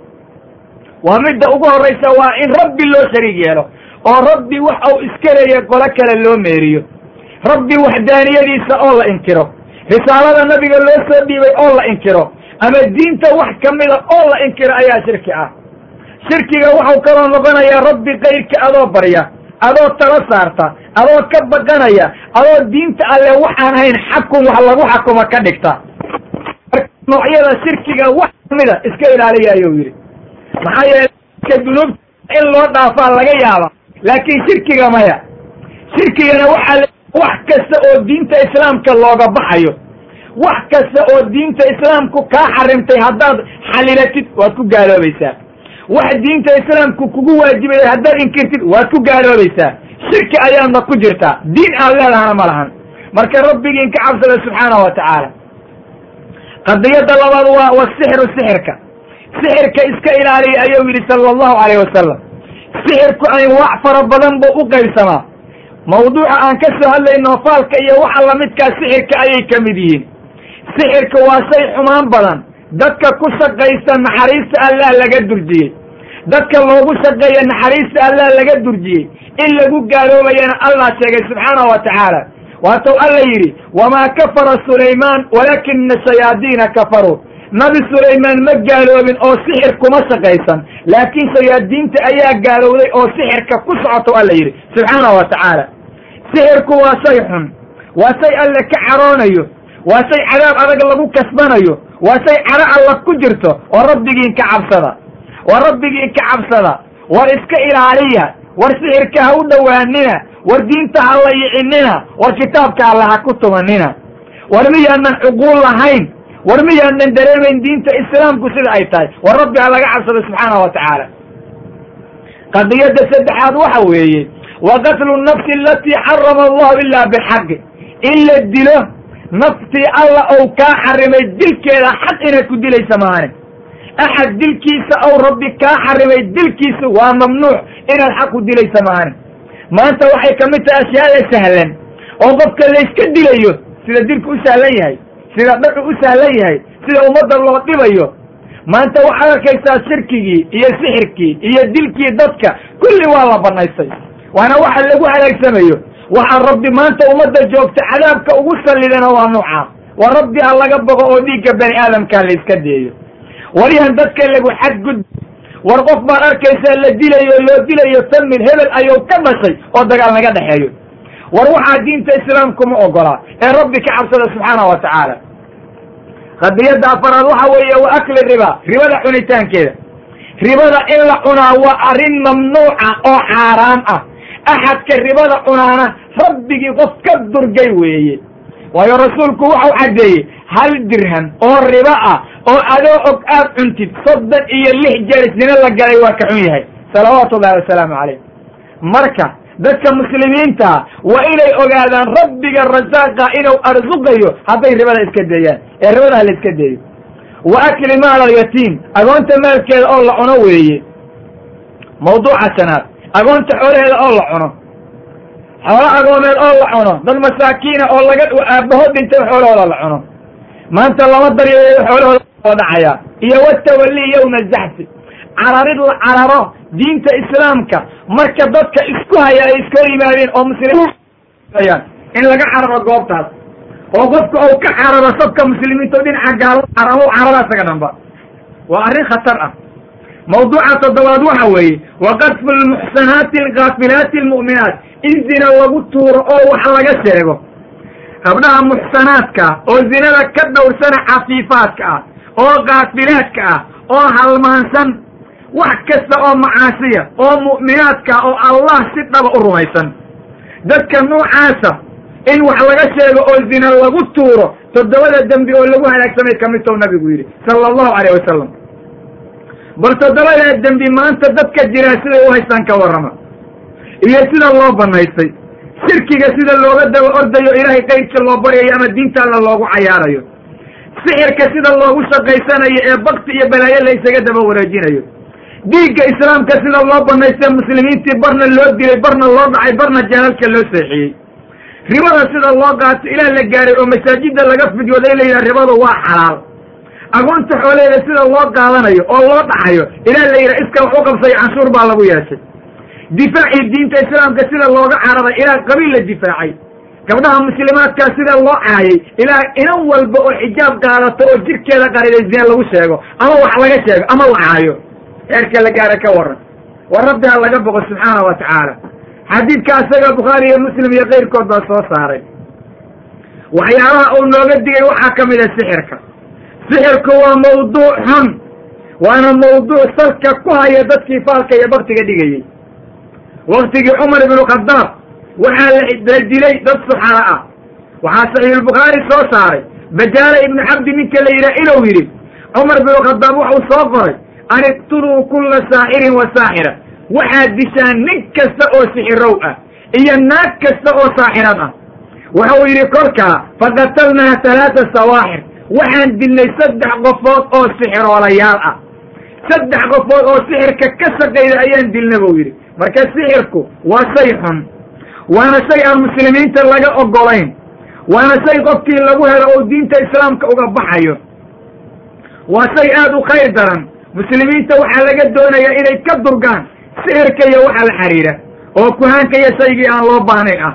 waa midda ugu horraysa waa in rabbi loo shariig yeelo oo rabbi wax uu iska leeya qolo kale loo meeriyo rabbi waxdaaniyadiisa oo la inkiro risaalada nabiga loo soo dhiibay oo la inkiro ama diinta wax kamida oo la inkiro ayaa shirki ah. Shirkiga waxau kaloo noqonayaa rabbi kayrka adoo barya adoo tala saarta adoo ka baqanaya adoo diinta alle waxaan hayn xakun wax lagu xakuma ka dhigta. Noocyada shirkiga wax kamida iska ilaaliya ayuu yidhi. Maxaa yeeley ka dunuubta in loo dhaafaa laga yaaba laakiin shirkiga maya. Shirkigana waxaa wax kasta oo diinta islaamka looga baxayo wax kasta oo diinta islaamku kaa xarimtay haddaad xalilatid waad ku gaaloobaysaa wax diinta islaamku kugu waajibaya haddaad inkirtid waad ku gaaloobaysaa shirki ayaadna ku jirtaa. diin aan leedahana ma lahan. marka rabbigiin ka cabsada subxaana wa tacaala. qadiyadda labaad waa wasixru sixirka. sixirka iska ilaaliya ayuu yidhi sala allahu calayh wasalam sixirku anwaac fara badan buu u qaybsamaa. mawduuca aan ka soo hadlayno faalka iyo waxa lamidkaa sixirka ayay ka mid yihiin sixirka waa shay xumaan badan. Dadka ku shaqaysta naxariista allah laga durjiyey dadka loogu shaqeeya naxariista allah laga durjiyey in lagu gaaloobayana allah sheegay subxaanahu wa tacaala. Waatou alla yidhi wamaa kafara sulaymaan walaakina shayaadiina kafaruu nabi sulaymaan ma gaaloobin oo sixir kuma shaqaysan. Laakiin shayaadiinta ayaa gaalowday oo sixirka ku socotou alla yidhi subxaanahu wa tacaala. Sixirku waa shay xun. Waa shay alle ka caroonayo waa shay cadaab adag lagu kasbanayo. Waa shay caro alla ku jirto oo rabbigiin ka cabsada. War rabbigiin ka cabsada. War iska ilaaliya. War sixirka ha u dhowaanina. War diinta ha la yicinina. War kitaabka alla ha ku tumanina. War miyaanan cuquul lahayn. War miyaanan dareemayn diinta islaamku sida ay tahay. War rabbi ha laga cabsado subxaanahu wa tacaala. Qadiyadda saddexaad waxa weeye wa qatlu nafsi alatii xarama allahu ilaa bixaqi in la dilo naftii alla ou kaa xarimay dilkeeda xaq inaad ku dilaysa maane axad dilkiisa ou rabbi kaa xarimay dilkiisa waa mamnuuc inaad xaq ku dilaysa maane maanta waxay ka mid tahay ashyaada sahlan oo qofka layska dilayo sida dilku u sahlan yahay sida dhacu u sahlan yahay sida ummadda loo dhibayo. Maanta waxaad arkaysaa shirkigii iyo sixirkii iyo dilkii dadka kulli waa la banaystay waana waxa lagu halaagsamayo waxaa rabbi maanta ummadda joogta cadaabka ugu sallidana waa nuucaas waa rabbi ha laga bogo oo dhiigga bani aadamkaa la iska deeyo. Waryahan dadka lagu xadgud war qof baad arkaysaa la dilayo loo dilayo famil hebel ayuu ka dhashay oo dagaal naga dhexeeyo. War waxaa diinta islaamku ma ogolaa ee rabbi ka cabsada subxaanahu wa tacaala. Qadiyadda afaraad waxa weeye wa akli riba ribada cunitaankeeda. Ribada in la cunaa waa arrin mamnuuca oo xaaraam ah axadka ribada cunaana rabbigii qof ka durgay weeye waayo rasuulku waxau caddeeyey hal dirham oo ribo ah oo adoo og aad cuntid soddon iyo lix jeer sino la galay waa ka xun yahay salawaatu ullahi wasalaamu calayh marka dadka muslimiintaa waa inay ogaadaan rabbiga rasaaqa inuu arsuqayo hadday ribada iska deeyaan ee ribada ha la iska deeyo wa akli maal alyatiim agoonta maalkeeda oo la cuno weeye mawduuca shanaad agoonta xoolaheeda oo la cuno. Xoolo agoomeed oo la cuno. Dad masaakiina oo laga aabbaho dhintay xoolahooda la cuno. Maanta lama daryeeyo xoolahooda la dhacaya. Iyo watawalli yowma zaxfi. Cararid la cararo diinta islaamka. Marka dadka isku haya ay iska hor yimaadeen oo muslimiin in laga cararo goobtaas. Oo qofka uu ka cararo sabka muslimiinta dhinaca gaalo cararo carara isaga dhanba. Waa arrin khatar ah mawduuca toddobaad waxa weeye wa qadfu lmuxsanaati alkaafilaati almu'minaat in zina lagu tuuro oo wax laga sheego gabdhaha muxsanaadka oo zinada ka dhowrsana cafiifaadka ah oo kaafilaadka ah oo halmaansan wax kasta oo macaasiya oo mu'minaadka oo allah si dhaba u rumaysan dadka noocaasa in wax laga sheego oo zina lagu tuuro toddobada dembi oo lagu halaagsamay ka mid tow nabigu yidhi sala allahu calayh wasalam bal toddobadaa dembi maanta dadka jiraa siday u haystaan ka warrama. Iyo sida loo banaystay shirkiga sida looga daba ordayo ilaahay qayrka loo baryayo ama diinta alla loogu cayaarayo. Sixirka sida loogu shaqaysanayo ee bakti iyo balaayo la isaga daba wareejinayo. Dhiigga islaamka sida loo banaystay muslimiintii barna loo dilay barna loo dhacay barna jaalalka loo seexiyey. Ribada sida loo qaato ilaah la gaaray oo masaajidda laga fidwooday la yidhaha ribadu waa xalaal agoonta xooleeda sida loo qaadanayo oo loo dhacayo ilaah la yidhaha iska wax u qabsay canshuur baa lagu yeeshay. Difaacii diinta islaamka sida looga cararay ilaah qabiil la difaacay. Gabdhaha muslimaadkaa sida loo caayay ilaah inan walba oo xijaab qaadato oo jirkeeda qariday zine lagu sheego ama wax laga sheego ama la caayo. Heerka la gaara ka waran war rabbi ha laga boqo subxaana wa tacaala. Xadiidka asaga bukhaari iyo muslim iyo keyrkood baa soo saaray. Waxyaabaha uu nooga digay waxaa ka mid a sixirka sixirku waa mawduuc xun. Waana mawduuc salka ku haya dadkii faalka iyo baktiga dhigayey waktigii cumar ibnu khadaab waxaa la dilay dad suxara ah. Waxaa saxiixulbukhaari soo saaray. Bajaala ibnu xabdi ninka la yidhaha inuu yidhi. Cumar ibnu khadaab wuxuu soo qoray an iqtuluu kulla saaxirin wa saaxira. Waxaad dishaan nin kasta oo sixirow ah iyo naag kasta oo saaxirad ah. Wuxuu yidhi kolkaa faqatalnaa talaata sawaaxir waxaan dilnay saddex qofood oo sixiroolayaal ah. Saddex qofood oo sixirka ka shaqayda ayaan dilna buu yidhi. Marka sixirku waa shay xun waana shay aan muslimiinta laga ogolayn waana shay qofkii lagu helo oo diinta islaamka uga baxayo. Waa shay aada u khayr daran. Muslimiinta waxaa laga doonayaa inay ka durgaan sixirka iyo waxa la xidhiidha oo kuhaanka iyo shaygii aan loo baahnayn ah.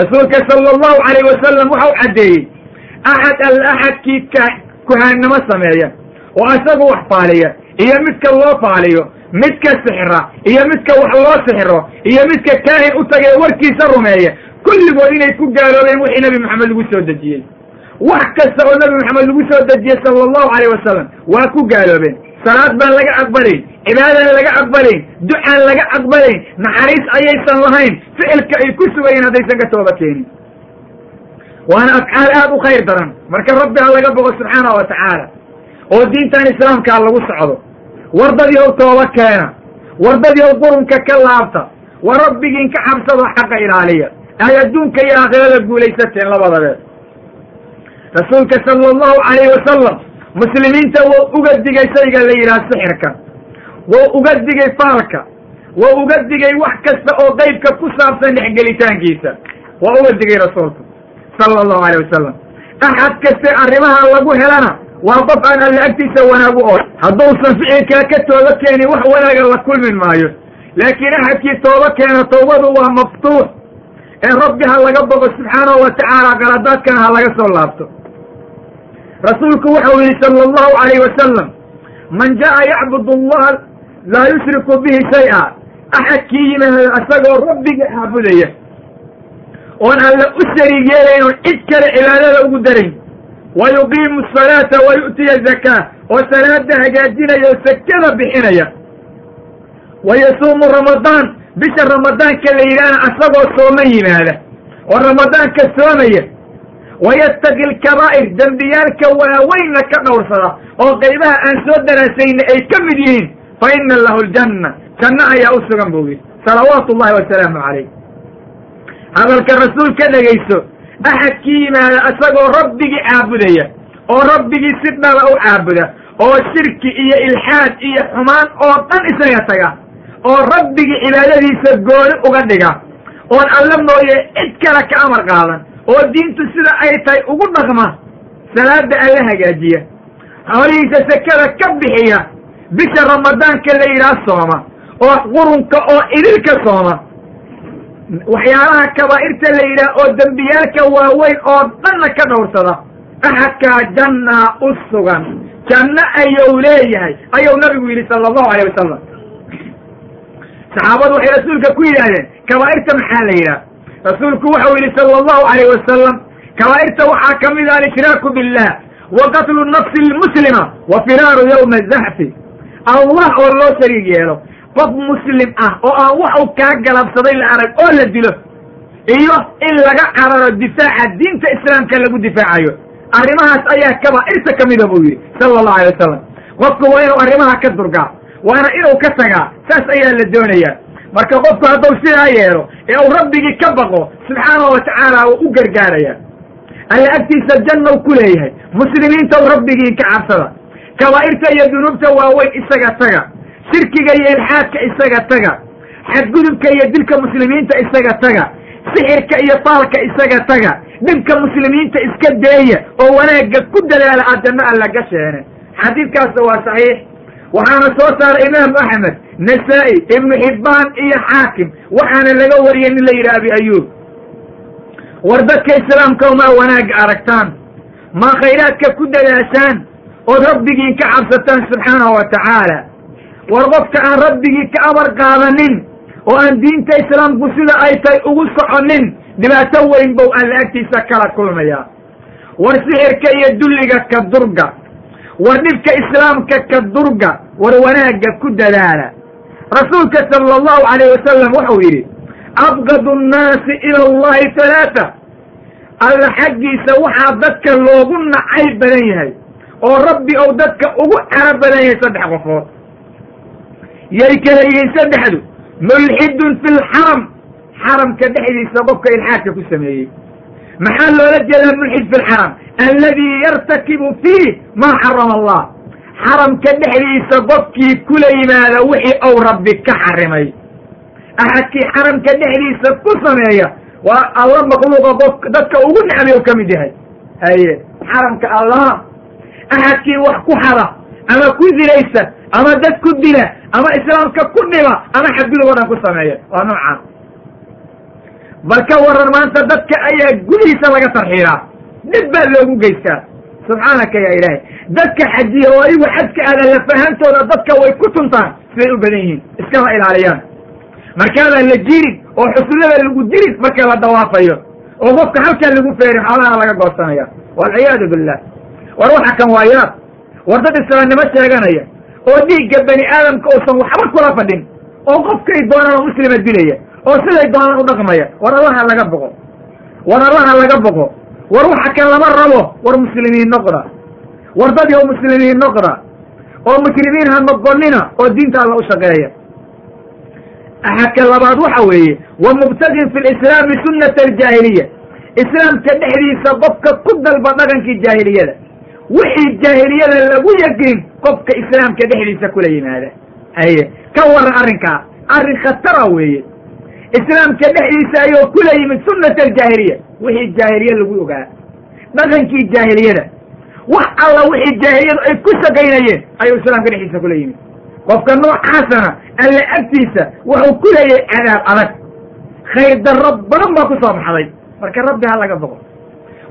Rasuulka sala allahu calayh wasalam waxau caddeeyey axad alla axadkii ka kuhaannimo sameeya oo isagu wax faaliya iyo midka loo faaliyo midka sixira iyo midka wax loo sixiro iyo midka kaahin u tagay warkiisa rumeeya kulligood inay ku gaaloobeen wixii nebi maxamed lagu soo dejiyey wax kasta oo nebi maxamed lagu soo dejiyey sala allahu calayh wasalam waa ku gaaloobeen salaad baan laga aqbalayn cibaadaan laga aqbalayn ducaan laga aqbalayn naxariis ayaysan lahayn ficilka ay ku sugayeen haddaysan ka tooba keenin waana afcaal aada u khayr daran. Marka rabbi ha laga boqo subxaana wa tacaala oo diintan islaamkaa lagu socdo wardadii ow tooba keena wardadii ow qurunka ka laabta wa rabbigiin ka xabsado xaqa ilaaliya ay adduunka iyo aakhirada guulaysateen labadabeed. Rasuulka sala allahu calayhi wasalam muslimiinta wou uga digay shayga la yidhaha sixirka wou uga digay faalka wou uga digay wax kasta oo qeybka ku saabsan dhexgelitaankiisa. Waa uga digay rasuulku sala allahu alayh wasalam axad kaste arrimaha lagu helana waa qof aan alle agtiisa wanaagu oo hadduusan ficilkaa ka tooba keenin wax wanaaga la kulmin maayo. Laakiin axadkii tooba keena towbadu waa maftuux ee rabbi ha laga bogo subxaanahu wa tacaala qaladaadkana ha laga soo laabto. Rasuulku waxau yihi sala allahu calayh wasalam man jaa yacbud allaha laa yushriku bihi shay-a axadkii yimaada isagoo rabbiga caabudaya oon alle u shariig oon cid kale cibaadada ugu darayn wa yuqiimu asalaata wa yu'tiya zakaa oo salaada hagaajinaya oo sakada bixinaya wa yasuumu ramadaan bisha ramadaanka la yidhaahna asagoo sooman yimaada oo ramadaanka soomaya wayastaqi lkabaa'ir dembiyaalka waaweynna ka dhowrsada oo qaybaha aan soo daraasayna ay ka mid yihiin fa ina lahu ljanna janno ayaa u sugan buu yidhi salawaatu ullahi wasalaamu calayh hadalka rasuul ka dhegayso axadkii yimaada isagoo rabbigii caabudaya oo rabbigii si dhaba u caabuda oo shirki iyo ilxaad iyo xumaan oo dhan isaga taga oo rabbigii cibaadadiisa gooni uga dhiga oon alla mooye cid kale ka amar qaadan oo diintu sida ay tahay ugu dhaqma salaada alla hagaajiya holihiisa sekada ka bixiya bisha ramadaanka la yidhaah sooma oo qurunka oo idilka sooma waxyaalaha kabaa'irta la yidhaah oo dembiyaalka waaweyn oo dhanna ka dhowrsada axadkaa jannaa u sugan. Janno ayuu leeyahay ayuu nabigu yidhi sala allahu alayh wasalam saxaabadu waxay rasuulka ku yidhaahdeen kabaa'irta maxaa la yidhaah? Rasuulku waxau yidhi sala allahu alayh wasalam kabaa'irta waxaa ka mid ah alshraaku billah wa qatlu nafsi lmuslima wa firaaru yowma zaxfi allah oo loo shariig yeelo qof muslim ah oo aan wax u kaa galabsaday la arag oo la dilo iyo in laga cararo difaaca diinta islaamka lagu difaacayo. Arrimahaas ayaa kabaa'irta ka mida buu yidhi sala allahu alay wasalam qofku waa inuu arrimaha ka durgaa waana inuu ka tagaa saas ayaa la doonayaa. Marka qofku hadduu sidaa yeelo ee uu rabbigii ka baqo subxaanahu wa tacaala wuu u gargaaraya alla agtiisa jannaw ku leeyahay muslimiintaw rabbigii ka cabsada. Kabaa'irta iyo dunuubta waaweyn isaga taga shirkiga iyo ilxaadka isaga taga xadgudubka iyo dilka muslimiinta isaga taga sixirka iyo faalka isaga taga dhibka muslimiinta iska deeya oo wanaagga ku dadaala janno alla gasheene xadiidkaasna waa saxiix. Waxaana soo saaray imaamu axmed nasaa-i ibnu xibbaan iyo xaakim waxaana laga wariyey nin la yidhi abi ayuub. War dadka islaamka maa wanaagga aragtaan. Maa khayraadka ku dadaashaan ood rabbigiin ka cabsataan subxaanahu wa tacaala war qofka aan rabbigii ka amar qaadanin oo aan diinta islaamku sida ay tahay ugu soconin dhibaato weyn bow alla agtiisa kala kulmayaa. War sixirka iyo dulliga ka durga. War dhibka islaamka ka durga. War wanaagga ku dadaala. Rasuulka sala allahu calayh wasalam wuxuu yidhi abgadu nnaasi ila allahi halaata alla xaggiisa waxaa dadka loogu nacay badan yahay oo rabbi ou dadka ugu caro badan yahay saddex qofood yay kala yihiin saddexdu mulxidun fi lxaram xaramka dhexdiisa qofka ilxaadka ku sameeyey. Maxaa loola jeedaa mulxid fi lxaram alladii yartakibu fiih maa xarama allah. Xaramka dhexdiisa qofkii kula yimaada wixii ou rabbi ka xarimay. Axadkii xaramka dhexdiisa ku sameeya waa alla makhluuqa qof dadka ugu necbay u ka mid yahay. Haye xaramka allah. Axadkii wax ku xada ama ku dilaysa ama dad ku dila ama islaamka ku dhiba ama xadgudub o dhan ku sameeya waa noocaan bal ka waran maanta dadka ayaa gudihiisa laga tarxiilaa dhib baa loogu geystaa. Subxaanaka ya ilaahay. Dadka xajiya oo ayagu xadka aada lafahantooda dadka way ku tuntaan siday u badan yihiin. Iskama ilaaliyaan. Markaabaa la jirin oo xusullada lagu dirin marka la dawaafayo. Oo qofka halkaa lagu feerin xoolaha laga goosanaya walciyaadu billah. War waxa kan waa yaab war dad islaamnimo sheeganaya oo dhiigga bani aadamka uusan waxba kula fadhin oo qofkay doonaan oo muslima dilaya oo siday doonaan u dhaqmaya war allaha laga boqo. War allaha laga boqo. War waxa kan lama rabo war muslimiin noqda. War dad oo muslimiin noqda. Oo muslimiin ha noqonina oo diinta alla u shaqeeya. Axadka labaad waxa weeye wa mubtagin fi lislaami sunnata aljaahiliya islaamka dhexdiisa qofka ku dalba dhaqankii jaahiliyada. Wixii jaahiliyada lagu yaqiin qofka islaamka dhexdiisa kula yimaada. Haye ka waran arrinkaa arrin khatara weeye. Islaamka dhexdiisa ayuu kula yimid sunnata aljaahiliya. Wixii jaahiliya lagu ogaa. Dhaqankii jaahiliyada. Wax alla wixii jaahiliyadu ay ku shaqaynayeen ayuu islaamka dhexdiisa kula yimid. Qofka noocaasana alla agtiisa wuxuu ku leeyahay cadaab adag. Khayr darro badan baa ku soo baxday. Marka rabbi ha laga boqo.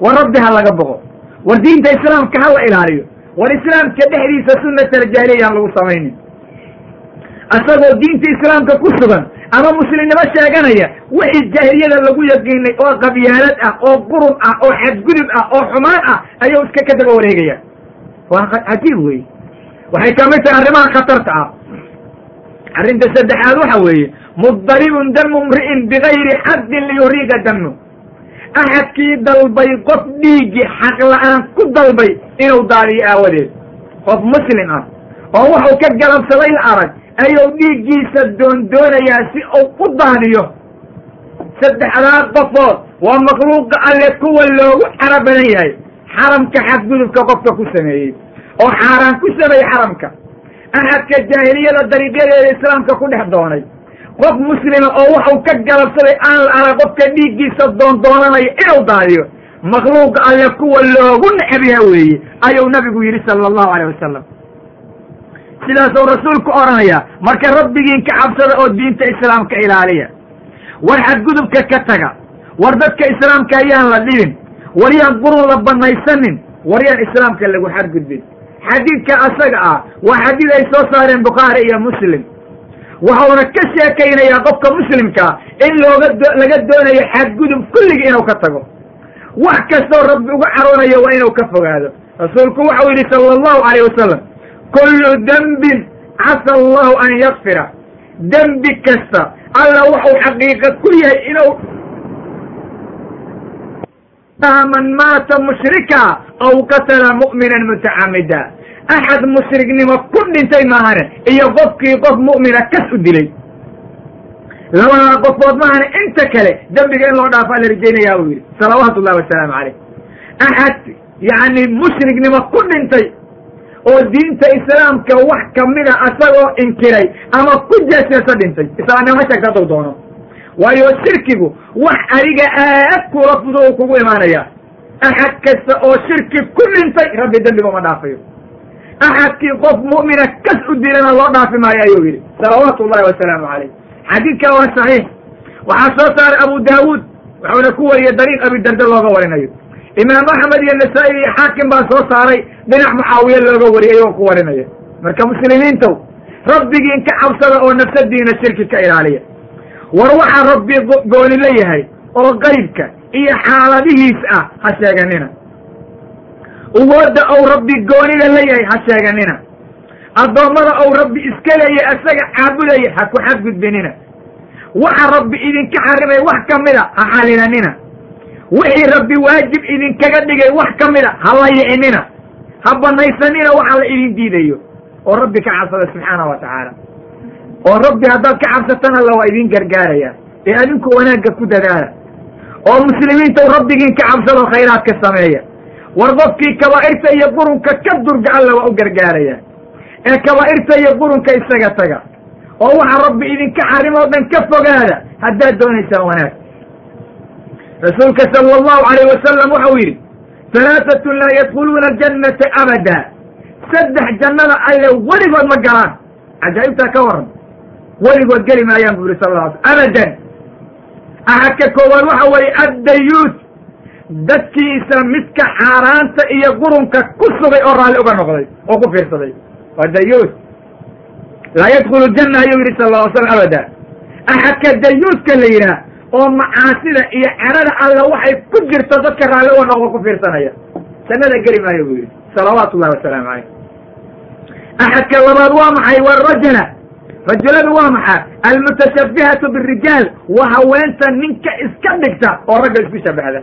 War rabbi ha laga boqo. War diinta islaamka ha la ilaaliyo war islaamka dhexdiisa sunnata aljaahiliya aan lagu samaynin. Asagoo diinta islaamka ku sugan ama muslimnimo sheeganaya wixii jaahiliyada lagu yaqiinay oo qabyaalad ah oo qurun ah oo xadgudub ah oo xumaan ah ayuu iska ka daba wareegaya. Waa cajiib wey waxay ka mid tahay arrimaha khatarta ah. Arrinta saddexaad waxa weeye muddaribun damu mri'in bigayri xaqin liyuriiga damu. Axadkii dalbay qof dhiiggi xaq la'aan ku dalbay inuu daadiyo aawadeed. Qof muslim ah oo wuxuu ka galabsaday la arag ayuu dhiiggiisa doondoonayaa si uu u daadiyo saddexdaa qofood waa makhluuqa alle kuwa loogu xara badan yahay. Xaramka xadgudubka qofka ku sameeyey oo xaaraan ku sameeyey xaramka. Axadka jaahiliyada dariiqyadeeda islaamka ku dhex doonay. Qof muslima oo waxuu ka galabsaday aan la arag qofka dhiiggiisa doondoonanaya inuu daadiyo makhluuqa alle kuwa loogu necbiha weeye ayuu nabigu yidhi sala allahu alayh wasalam sidaasuu rasuulku odhanaya marka rabbigiin ka cabsada oo diinta islaamka ilaaliya war xadgudubka ka taga war dadka islaamka ayaan la dhibin war yaan qurun la banaysanin war yaan islaamka lagu xadgudbin. Xadiidka asaga ah waa xadiid ay soo saareen bukhaari iyo muslim. Waxauna ka sheekaynayaa qofka muslimkaa in looga laga doonayo xadgudub kulligii inuu ka tago wax kastoo rabbi uga caroonayo waa inuu ka fogaado. Rasuulku waxau yidhi sala allahu alayh wasalam kullu dembin casa allahu an yakfira dembi kasta alla waxuu xaqiiqa ku yahay inuu man maata mushrika aw qatala mu'minan mutacamida. Axad mushriknimo ku dhintay maahane iyo qofkii qof mu'mina kas u dilay labadaa qofood maahane inta kale dembiga in loo dhaafaa la rajaynayaa buu yidhi. Salawaatu ullahi wasalaamu caleyh axad yacni mushriknimo ku dhintay oo diinta islaamka wax kamida asagoo inkiray ama ku jeeseeso dhintay. Islaamnimo sheegta hadduu doono. Waayo shirkigu wax adiga aad kula fudo uu kugu imaanaya axad kasta oo shirki ku dhintay rabbi dembiga uma dhaafayo. Axadkii qof mu'mina kas u dilana loo dhaafi maayo ayuu yidhi. Salawaatu ullahi wasalaamu xadiidka waa saxiix. Waxaa soo saaray abu daawuud wuxuuna ku wariyey dariiq abidarda looga warinayo. Imaam axmed iyo nasaa-i iyo xaakim baa soo saaray dhinac mucaawiye looga wariyay ayagoo ku warinaya marka muslimiintow rabbigiin ka cabsada oo nafsadiina shirki ka ilaaliya. War waxaa rabbi gooni la yahay oo qaybka iyo xaaladihiis ah ha sheeganina. Uwoodda ou rabbi goonida la yahay ha sheeganina addoommada ou rabbi iska leeyahay isaga caabudaya ha ku xadgudbinina. Waxa rabbi idinka xarimay wax ka mida ha xalilanina wixii rabbi waajib idinkaga dhigay wax ka mida ha layicinina ha banaysanina waxa la idin diidayo. Oo rabbi ka cabsada subxaana wa tacaala. Oo rabbi haddaad ka cabsatan alla waa idin gargaaraya. Ee adinku wanaagga ku dadaala. Oo muslimiinta rabbigiin ka cabsado khayraadka sameeya. War qofkii kabaa'irta iyo qurunka ka durga alla waa u gargaaraya ee kabaa'irta iyo qurunka isaga taga. oo waxa rabbi idinka xarimo dhan ka fogaada haddaad doonaysaan wanaag. Rasuulka sala allahu alayh wasalam waxau yidhi halaatatun laa yadkhuluuna aljannata abada. Saddex jannada alle weligood ma galaan. Cajaa'ibtaa ka waran weligood geli maayaan bu yihi sal la sl abadan. Axadka koowaad waxa weeye addayuus dadkiisa midka xaaraanta iyo qurunka ku sugay oo raalli uga noqday oo ku fiirsaday waa dayuus laa yadkhulu janna ayuu yidhi sal lla slam abada axadka dayuuska la yidhaah oo macaasida iyo cerada alla waxay ku jirto dadka raalli uga noqdo ku fiirsanaya jannada geli maayo buu yidhi salawaatu ullahi wasalaamu caleyh axadka labaad waa maxay waa rajula rajuladu waa maxaa almutashabihatu birijaal waa haweenta ninka iska dhigta oo ragga isku shabahda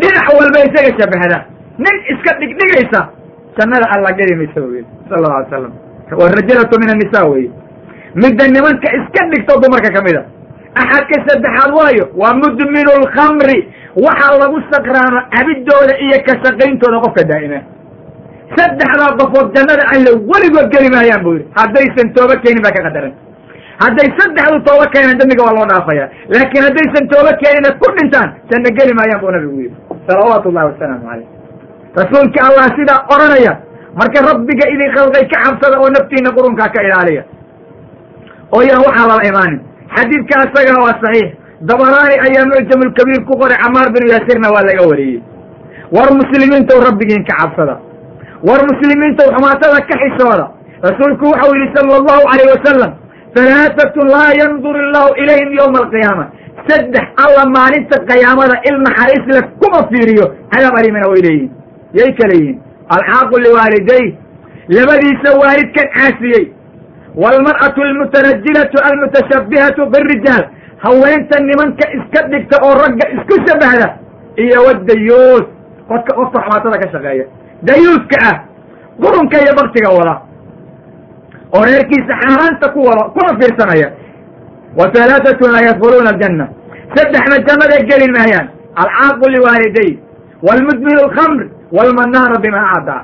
dhinac walba isaga shabahda nin iska dhigdhigaysa jannada alla geli maysa yidhi sala alla alay slam warajulatu min annisa weye midda nimanka iska dhigto dumarka ka mida. Axadka saddexaad waayo waa mudminu lkhamri waxaa lagu sakraano cabidooda iyo ka shaqayntooda qofka daa'ima. Saddexdaa qofood jannada alle weligood geli maayaan buu yidhi. Haddaysan tooba keenin baa ka qadaran hadday saddexdu tooba keenaan dembiga waa loo dhaafaya. Laakiin haddaysan tooba keenina ku dhintaan janno geli maayaan buu nabigu yidhi. Salawaatu ullahi wasalaamu caleyh rasuulka allah sidaa odhanaya marka rabbiga idin khalqay ka cabsada oo naftiina qurunkaa ka ilaaliya. Oo yaan waxaa lala imaanin. Xadiidka asagana waa saxiix. Dabaraani ayaa mucjamulkabiir ku qoray camaar binu yaasirna waa laga wariyey. War muslimiintow rabbigiin ka cabsada. War muslimiintow xumaatada ka xishooda rasuulku waxau yidhi sala allahu alayh wasalam halaatatun laa yandur illahu ilayhim yowma alqiyaama saddex alla maalinta qiyaamada il naxariis le kuma fiiriyo. Cadaab alimana way leeyihiin yay kala yihiin alxaaqu liwaaliday labadiisa waalidkan caasiyey. Waalmar'atu almutanajilatu almutashabbihatu birijaal haweenta nimanka iska dhigta oo ragga isku shabahda iyo wadayuus qodka qofka xumaatada ka shaqeeya. Dayuuska ah qurunka iyo baktiga wada. Oo reerkiisa xaaraanta ku wada kuna fiirsanaya. Wa halaatatun laa yadkhuluuna aljanna. Saddexna jannada geli maayaan. Alcaaqu liwaaliday waalmudminu alkhamr waalmanaana bima acdaa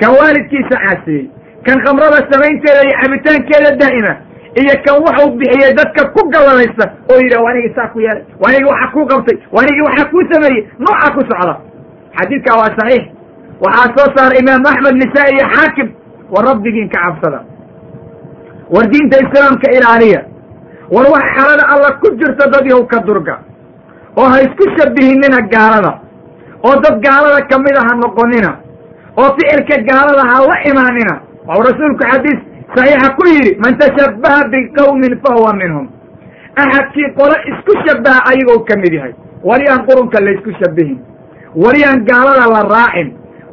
kan waalidkiisa caasiyey kan khamrada samaynteeda iyo cabitaankeeda daa'ima iyo kan waxuu bixiyey dadka ku gallalaysta oo yidhah wanigi saa ku yeelay wanigi waxa kuu qabtay wanigi waxa kuu sameeyey nooca ku socda xadiidkaa waa saxiix waxaa soo saaray imaam axmed nisaa-i iyo xaakim war rabbigiin ka cabsada war diinta islaamka ilaaliya war wax xalada alla ku jirta dad yahow ka durga oo ha isku shabihinina gaalada oo dad gaalada kamida ha noqonina oo ficilka gaalada ha la imaanina. Waxuu rasuulku xadiis saxiixa ku yidhi man tashabbaha biqawmin fa huwa minhum. Axadkii qolo isku shabaha ayagoo ka mid yahay. Waryaan qurunka la isku shabihin waryaan gaalada la raacin.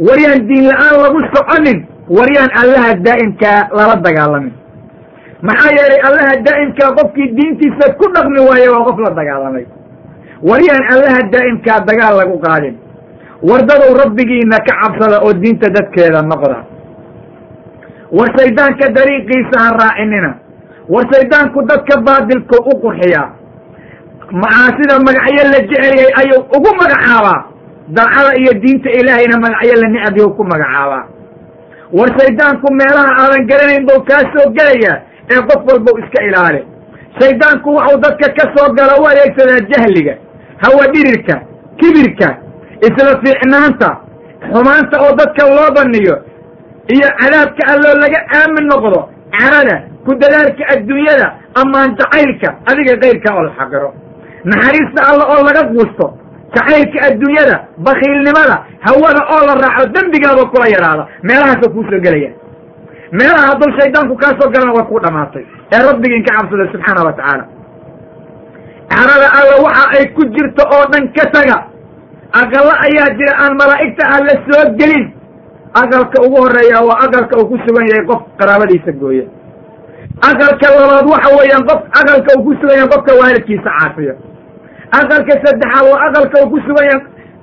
Waryaan diin la'aan lagu soconin. Waryaan allaha daa'imkaa lala dagaalamin. Maxaa yeelay allaha daa'imkaa qofkii diintiisa ku dhaqmi waaye waa qof la dagaalamay. Waryaan allaha daa'imkaa dagaal lagu qaadin wardadow rabbigiina ka cabsada oo diinta dadkeeda noqda. War shaydaanka dariiqiisa ha raacinina war shaydaanku dadka baadilku u qurxiyaa macaasida magacyo la jecelyahay ayuu ugu magacaabaa dalcada iyo diinta ilaahayna magacyo la nicbihu ku magacaabaa war shaydaanku meelaha aadan garanayn buu kaa soo gelayaa ee qof walbow iska ilaali. Shaydaanku waxuu dadka ka soo gala u adeegsadaa jahliga hawa dhirirka kibirka isla fiicnaanta xumaanta oo dadka loo baniyo iyo cadaabka alloo laga aamin noqdo carada ku dadaalka adduunyada amaan jacaylka adiga kayrka oo la xaqiro. Naxariista alla oo laga guusto jacaylka adduunyada bakiilnimada hawada oo la raaco dembigaaba kula yadhaada meelahaasoo kuu soo gelaya. Meelaha hadduu shaydaanku kaa soo galana waa kuu dhamaatay ee rabbigiin ka cabsada subxaana wa tacaala. Carada alla waxa ay ku jirto oo dhan ka taga aqallo ayaa jira aan malaa'igta alle soo gelin. Aqalka ugu horreeya waa aqalka uu ku sugan yahay qof qaraabadiisa gooya. Aqalka labaad waxa weeyaan qof aqalka uu ku sugan yahay qofka waalidkiisa caafiya. Aqalka saddexaad waa aqalka uu ku sugan yahay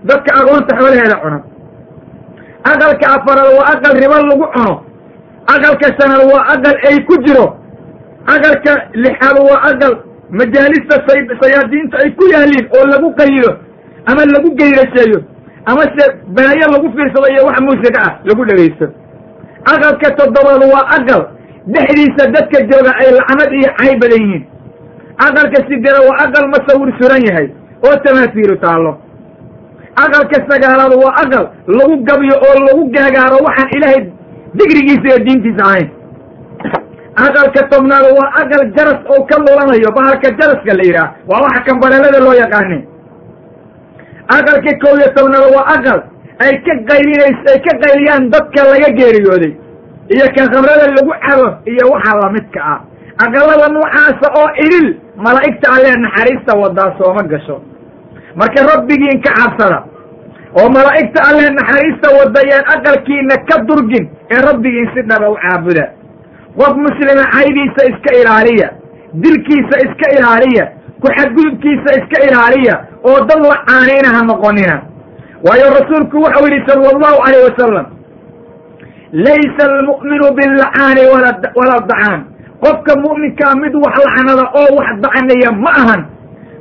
dadka agoonta xoolaheeda cuna aqalka afaraad waa aqal ribo lagu cuno. Aqalka shanaad waa aqal ay ku jiro. Aqalka lixaad waa aqal majaalista say sayaadiinta ay ku yaaliin oo lagu qayilo ama lagu geyrasheeyo ama se balaayo lagu fiirsado iyo wax muusiga ah lagu dhegaysto aqalka toddobaad waa aqal dhexdiisa dadka jooga ay lacnad iyo cay badan yihiin. Aqalka sideeda waa aqal masawir suran yahay oo tamaasiilu taallo. Aqalka sagaalaad waa aqal lagu gabiyo oo lagu gaagaaro waxaan ilaahay digrigiisa iyo diintiisa ahayn. Aqalka tobnaad waa aqal jaras oo ka lulanayo bahalka jaraska la yidhaah waa waxa kambalelada loo yaqaane aqalka kow iyo tobnaad waa aqal. Ay ka qaylinays ay ka qayliyaan dadka laga geeriyooday. Iyo kan khamrada lagu cabo iyo waxa lamidka ah. Aqalada noocaasa oo idil malaa'igta allee naxariista wadaa sooma gasho. Marka rabbigiin ka cabsada oo malaa'igta allee naxariista wadayaan aqalkiina ka durgin ee rabbigiin si dhaba u caabuda. Qof muslima caydiisa iska ilaaliya dilkiisa iska ilaaliya ku-xadgudubkiisa iska ilaaliya oo dad la caanayna ha noqonina. Waayo rasuulku wuxuu yidhi sala allahu calayh wasalam laysa almu'minu billacaani wala dacaan. Qofka mu'minkaa mid wax lacnada oo wax dacniya ma ahan.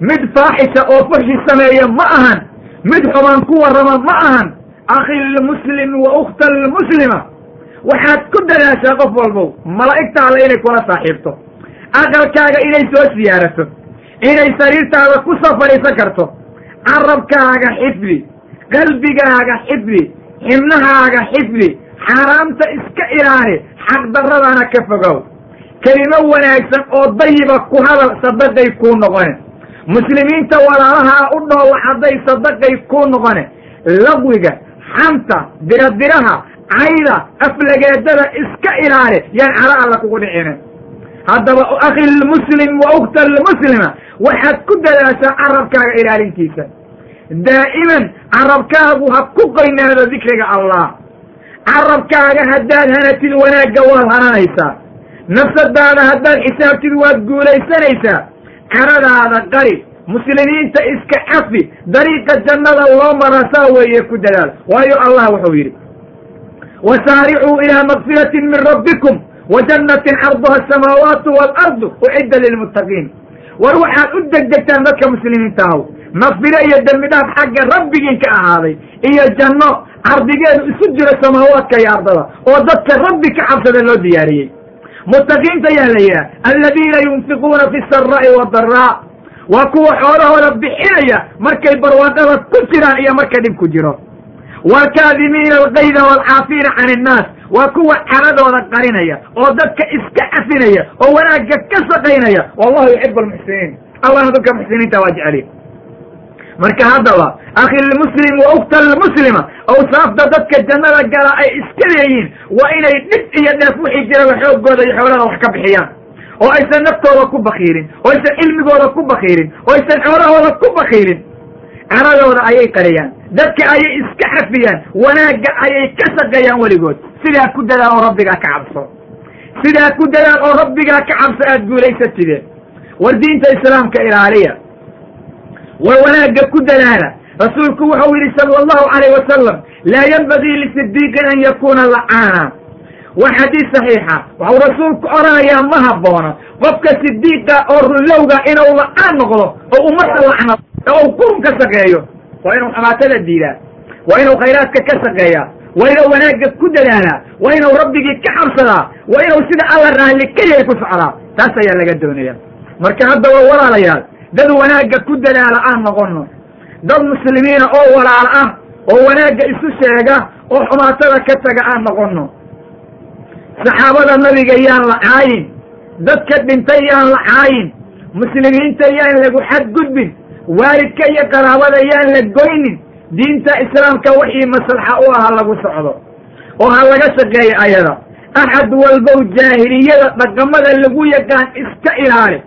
Mid faaxisha oo fashi sameeya ma ahan. Mid xumaan ku warrama ma ahan. Akhi lmuslimi wa ukhta lmuslima. Waxaad ku dadaashaa qof walbow malaa'igta alle inay kula saaxiibto. Aqalkaaga inay soo siyaarato inay sariirtaada ku soo fadhiisan karto. Carabkaaga xifdi qalbigaaga xifdi xibnahaaga xifdi xaaraamta iska ilaali xaqdarradana ka fogow. Kelimo wanaagsan oo dayiba ku hadal sadaqay kuu noqone. Muslimiinta walaalahaa u dhoolla hadday sadaqay kuu noqone. Laqwiga xanta diradiraha cayda aflageedada iska ilaali yaan cala alla kugu dhicine haddaba akhi lmuslim wa ukhta lmuslima waxaad ku dadaashaa carabkaaga ilaalintiisa. Daa'iman carabkaagu ha ku qoynaado dikriga allah. Carabkaaga haddaad hanatid wanaagga waad hananaysaa nafsadaada haddaad xisaabtid waad guulaysanaysaa. Caradaada qari muslimiinta iska cafi dariiqa jannada loo marasaa weeye ku dadaal. Waayo allah wuxuu yidhi wasaaricuu ilaa makfiratin min rabbikum jannatin carduha asamaawaatu waalardu ucidda lilmuttaqiin war waxaad u degdegtaan dadka muslimiinta ahow makfiro iyo dembi dhaaf xagga rabbigiin ka ahaaday iyo janno cardigeedu isu jiro samaawaadka iyo ardada oo dadka rabbi ka cabsada loo diyaariyey muttaqiinta ayaa la yidhaha aladiina yunfiquuna fi saraa'i wadaraa waa kuwa xoolahooda bixinaya markay barwaaqada ku jiraan iyo markay dhib ku jiro waalkaadimiina alkayda waalcaafiina can innaas waa kuwa caradooda qarinaya oo dadka iska cafinaya oo wanaagga ka shaqaynaya wallahu yuxibu almuxsiniin allahna dadka muxsiniinta waa jeceliy marka haddaba akhi lmuslim wa ukhta lmuslima awsaafta dadka jannada gala ay iska leeyihiin waa inay dhib iyo dheef wixii jiraba xooggooda iyo xoolada wax ka bixiyaan oo aysan naftooda ku bakiilin oo aysan cilmigooda ku bakiilin oo aysan xoolahooda ku bakiilin caradooda ayay qariyaan dadka ayay iska xafiyaan wanaagga ayay ka shaqeeyaan weligood. Sidaa ku dadaal oo rabbigaa ka cabso. Sidaa ku dadaal oo rabbigaa ka cabso aad guulaysatide war diinta islaamka ilaaliya. War wanaagga ku dadaala. Rasuulku wuxuu yidhi sala allahu calayh wasalam laa yenbagii lisidiiqin an yakuuna lacaana waa xadiis saxiixa. Waxau rasuulku odhanayaa ma habboona qofka sidiiqa oo runlowga inuu lacaan noqdo oo ummadda lacnado oo uu qurun ka shaqeeyo waa inuu xamaatada diidaa. Waa inuu khayraadka ka shaqeeyaa waa inuu wanaagga ku dadaalaa. Waa inuu rabbigii ka cabsadaa waa inuu sida alla raalli keliya ku socdaa. Taas ayaa laga doonaya marka haddaba walaalayaal. Dad wanaagga ku dadaala aan noqono dad muslimiina oo walaal ah oo wanaagga isu sheega oo xumaatada ka taga aan noqono saxaabada nabiga yaan la caayin. Dadka dhintay yaan la caayin. Muslimiinta yaan lagu xadgudbin waalidka iyo qaraabada yaan la goynin diinta islaamka wixii maslaxa u aha lagu socdo. Oo ha laga shaqeeyo ayada. Axad walbow jaahiliyada dhaqamada lagu yaqaan iska ilaali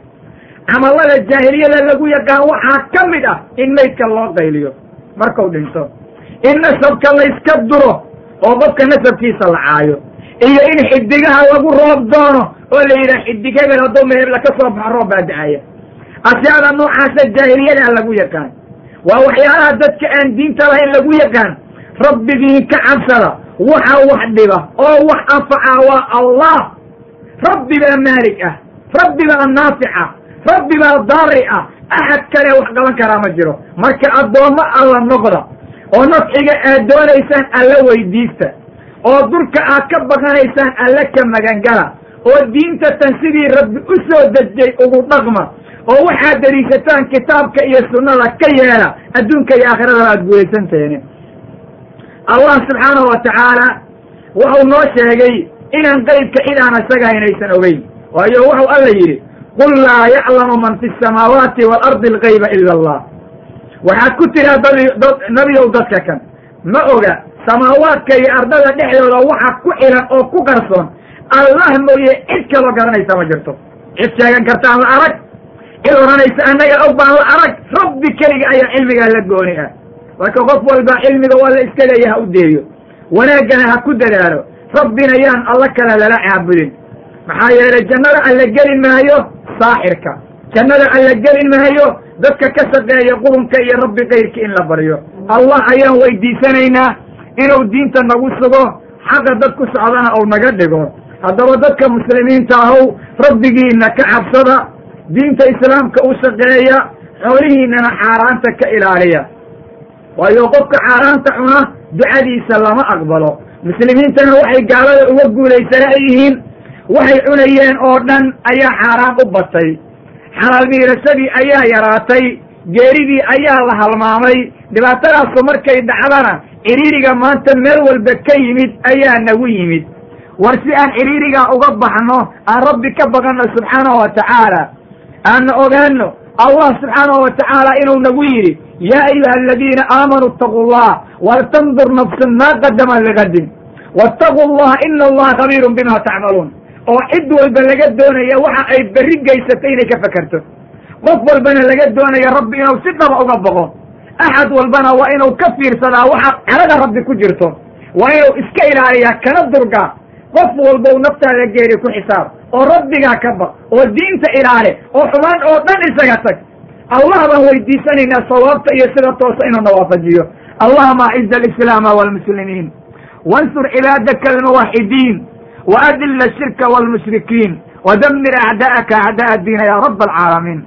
camallada jaahiliyada lagu yaqaan waxaa ka mid ah in maydka loo qayliyo. Markuu dhinto. In nasabka layska duro oo qofka nasabkiisa la caayo. Iyo in xidigaha lagu roob doono oo la yidhaha xidig hadduu meebla ka soo baxo roob baa da'aya ashyaada noocaasa jaahiliyada lagu yaqaan. Waa waxyaalaha dadka aan diinta lahayn lagu yaqaan. Rabbigii ka cabsada waxa wax dhiba oo wax anfaca waa allah. Rabbi baa maalig ah rabbi baa naafic ah rabbi baa daari ah. Axad kale wax qaban karaa ma jiro. Marka addoommo alla noqda oo nafciga aad doonaysaan alla weydiista oo dulka aad ka baqanaysaan alle ka magangala oo diinta tan sidii rabbi u soo dejiyey ugu dhaqma oo waxaad deliishataan kitaabka iyo sunnada ka yeela adduunka iyo aakhiradana aad guulaysanteeni allah subxaanahu wa tacaala wuxuu noo sheegay inaan qeybka idaan isaga haynaysan ogeyn. Waayo wuxuu alla yidhi qul laa yaclamu man fi samaawaati waalardi algayba ila allah. Waxaad ku tiraa nebiyow dadka kan ma oga samaawaadka iyo ardada dhexdooda waxa ku xilan oo ku qarsoon. Allah mooye cid kaloo garanaysa ma jirto. Cid sheegan kartaan la arag cid odhanaysa annaga og baan la arag. Rabbi keliga ayaa cilmigaa la gooni ah marka qof walba cilmiga waa la iska leeya ha u deeyo. Wanaaggana ha ku dadaalo. Rabbina yaan alla kale lala caabudin. Maxaa yeelay jannada alla geli maayo saaxirka jannada alla geli maayo dadka ka shaqeeya qurunka iyo rabbi kayrka in la baryo. Allah ayaan weydiisanaynaa inuu diinta nagu sugo xaqa dad ku socdana ou naga dhigo. Haddaba dadka muslimiinta ahow rabbigiina ka cabsada diinta islaamka u shaqeeya xoolihiinana xaaraanta ka ilaaliya. Waayo qofka xaaraanta cuna ducadiisa lama aqbalo. Muslimiintana waxay gaalada uga guulaysana yihiin waxay cunayeen oo dhan ayaa xaaraan u batay. Xalaal miirashadii ayaa yaraatay geeridii ayaa la halmaamay. Dhibaatadaasu markay dhacdana ciriiriga maanta meel walba ka yimid ayaa nagu yimid. War si aan ciriirigaa uga baxno aan rabbi ka baqanno subxaanahu wa tacaala aanna ogaano allah subxaanahu wa tacaala inuu nagu yidhi yaa ayuha aladiina aamanuu itaquu llah waltandur nafsun maa qadama ligadin waataquu llaha ina allaha khabiirun bima tacmaluun oo cid walba laga doonaya waxa ay berri gaysatay inay ka fakerto qof walbana laga doonaya rabbi inuu si dhaba uga boqo axad walbana waa inuu ka fiirsadaa waxa calada rabbi ku jirto waa inuu iska ilaaliyaa kana durgaa qof walbow naftaada geeri ku xisaab oo rabbigaa ka baq oo diinta ilaale oo xumaan oo dhan isaga tag. Allah baan weydiisanaynaa sawaabta iyo sida toosa inuu nawaafajiyo allahuma aciza alislaama waalmuslimiin wansur cibaadaka almuwaxidiin waadilla ashirka waalmushrikiin wadamir acda'aka acda'a diina yaa rabba alcaalamiin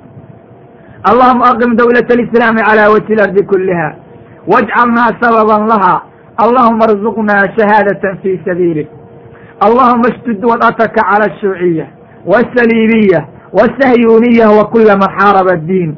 allahuma aqim dowlata alislaami calaa wajhi ilardi kulliha wajcalnaa sababan laha allahuma arzuqnaa shahaadatan fii sabiilik اللهma اشتد وdأتك على الشhuuعية والسليبية والسhyuنية وكل mن xاaرب الدين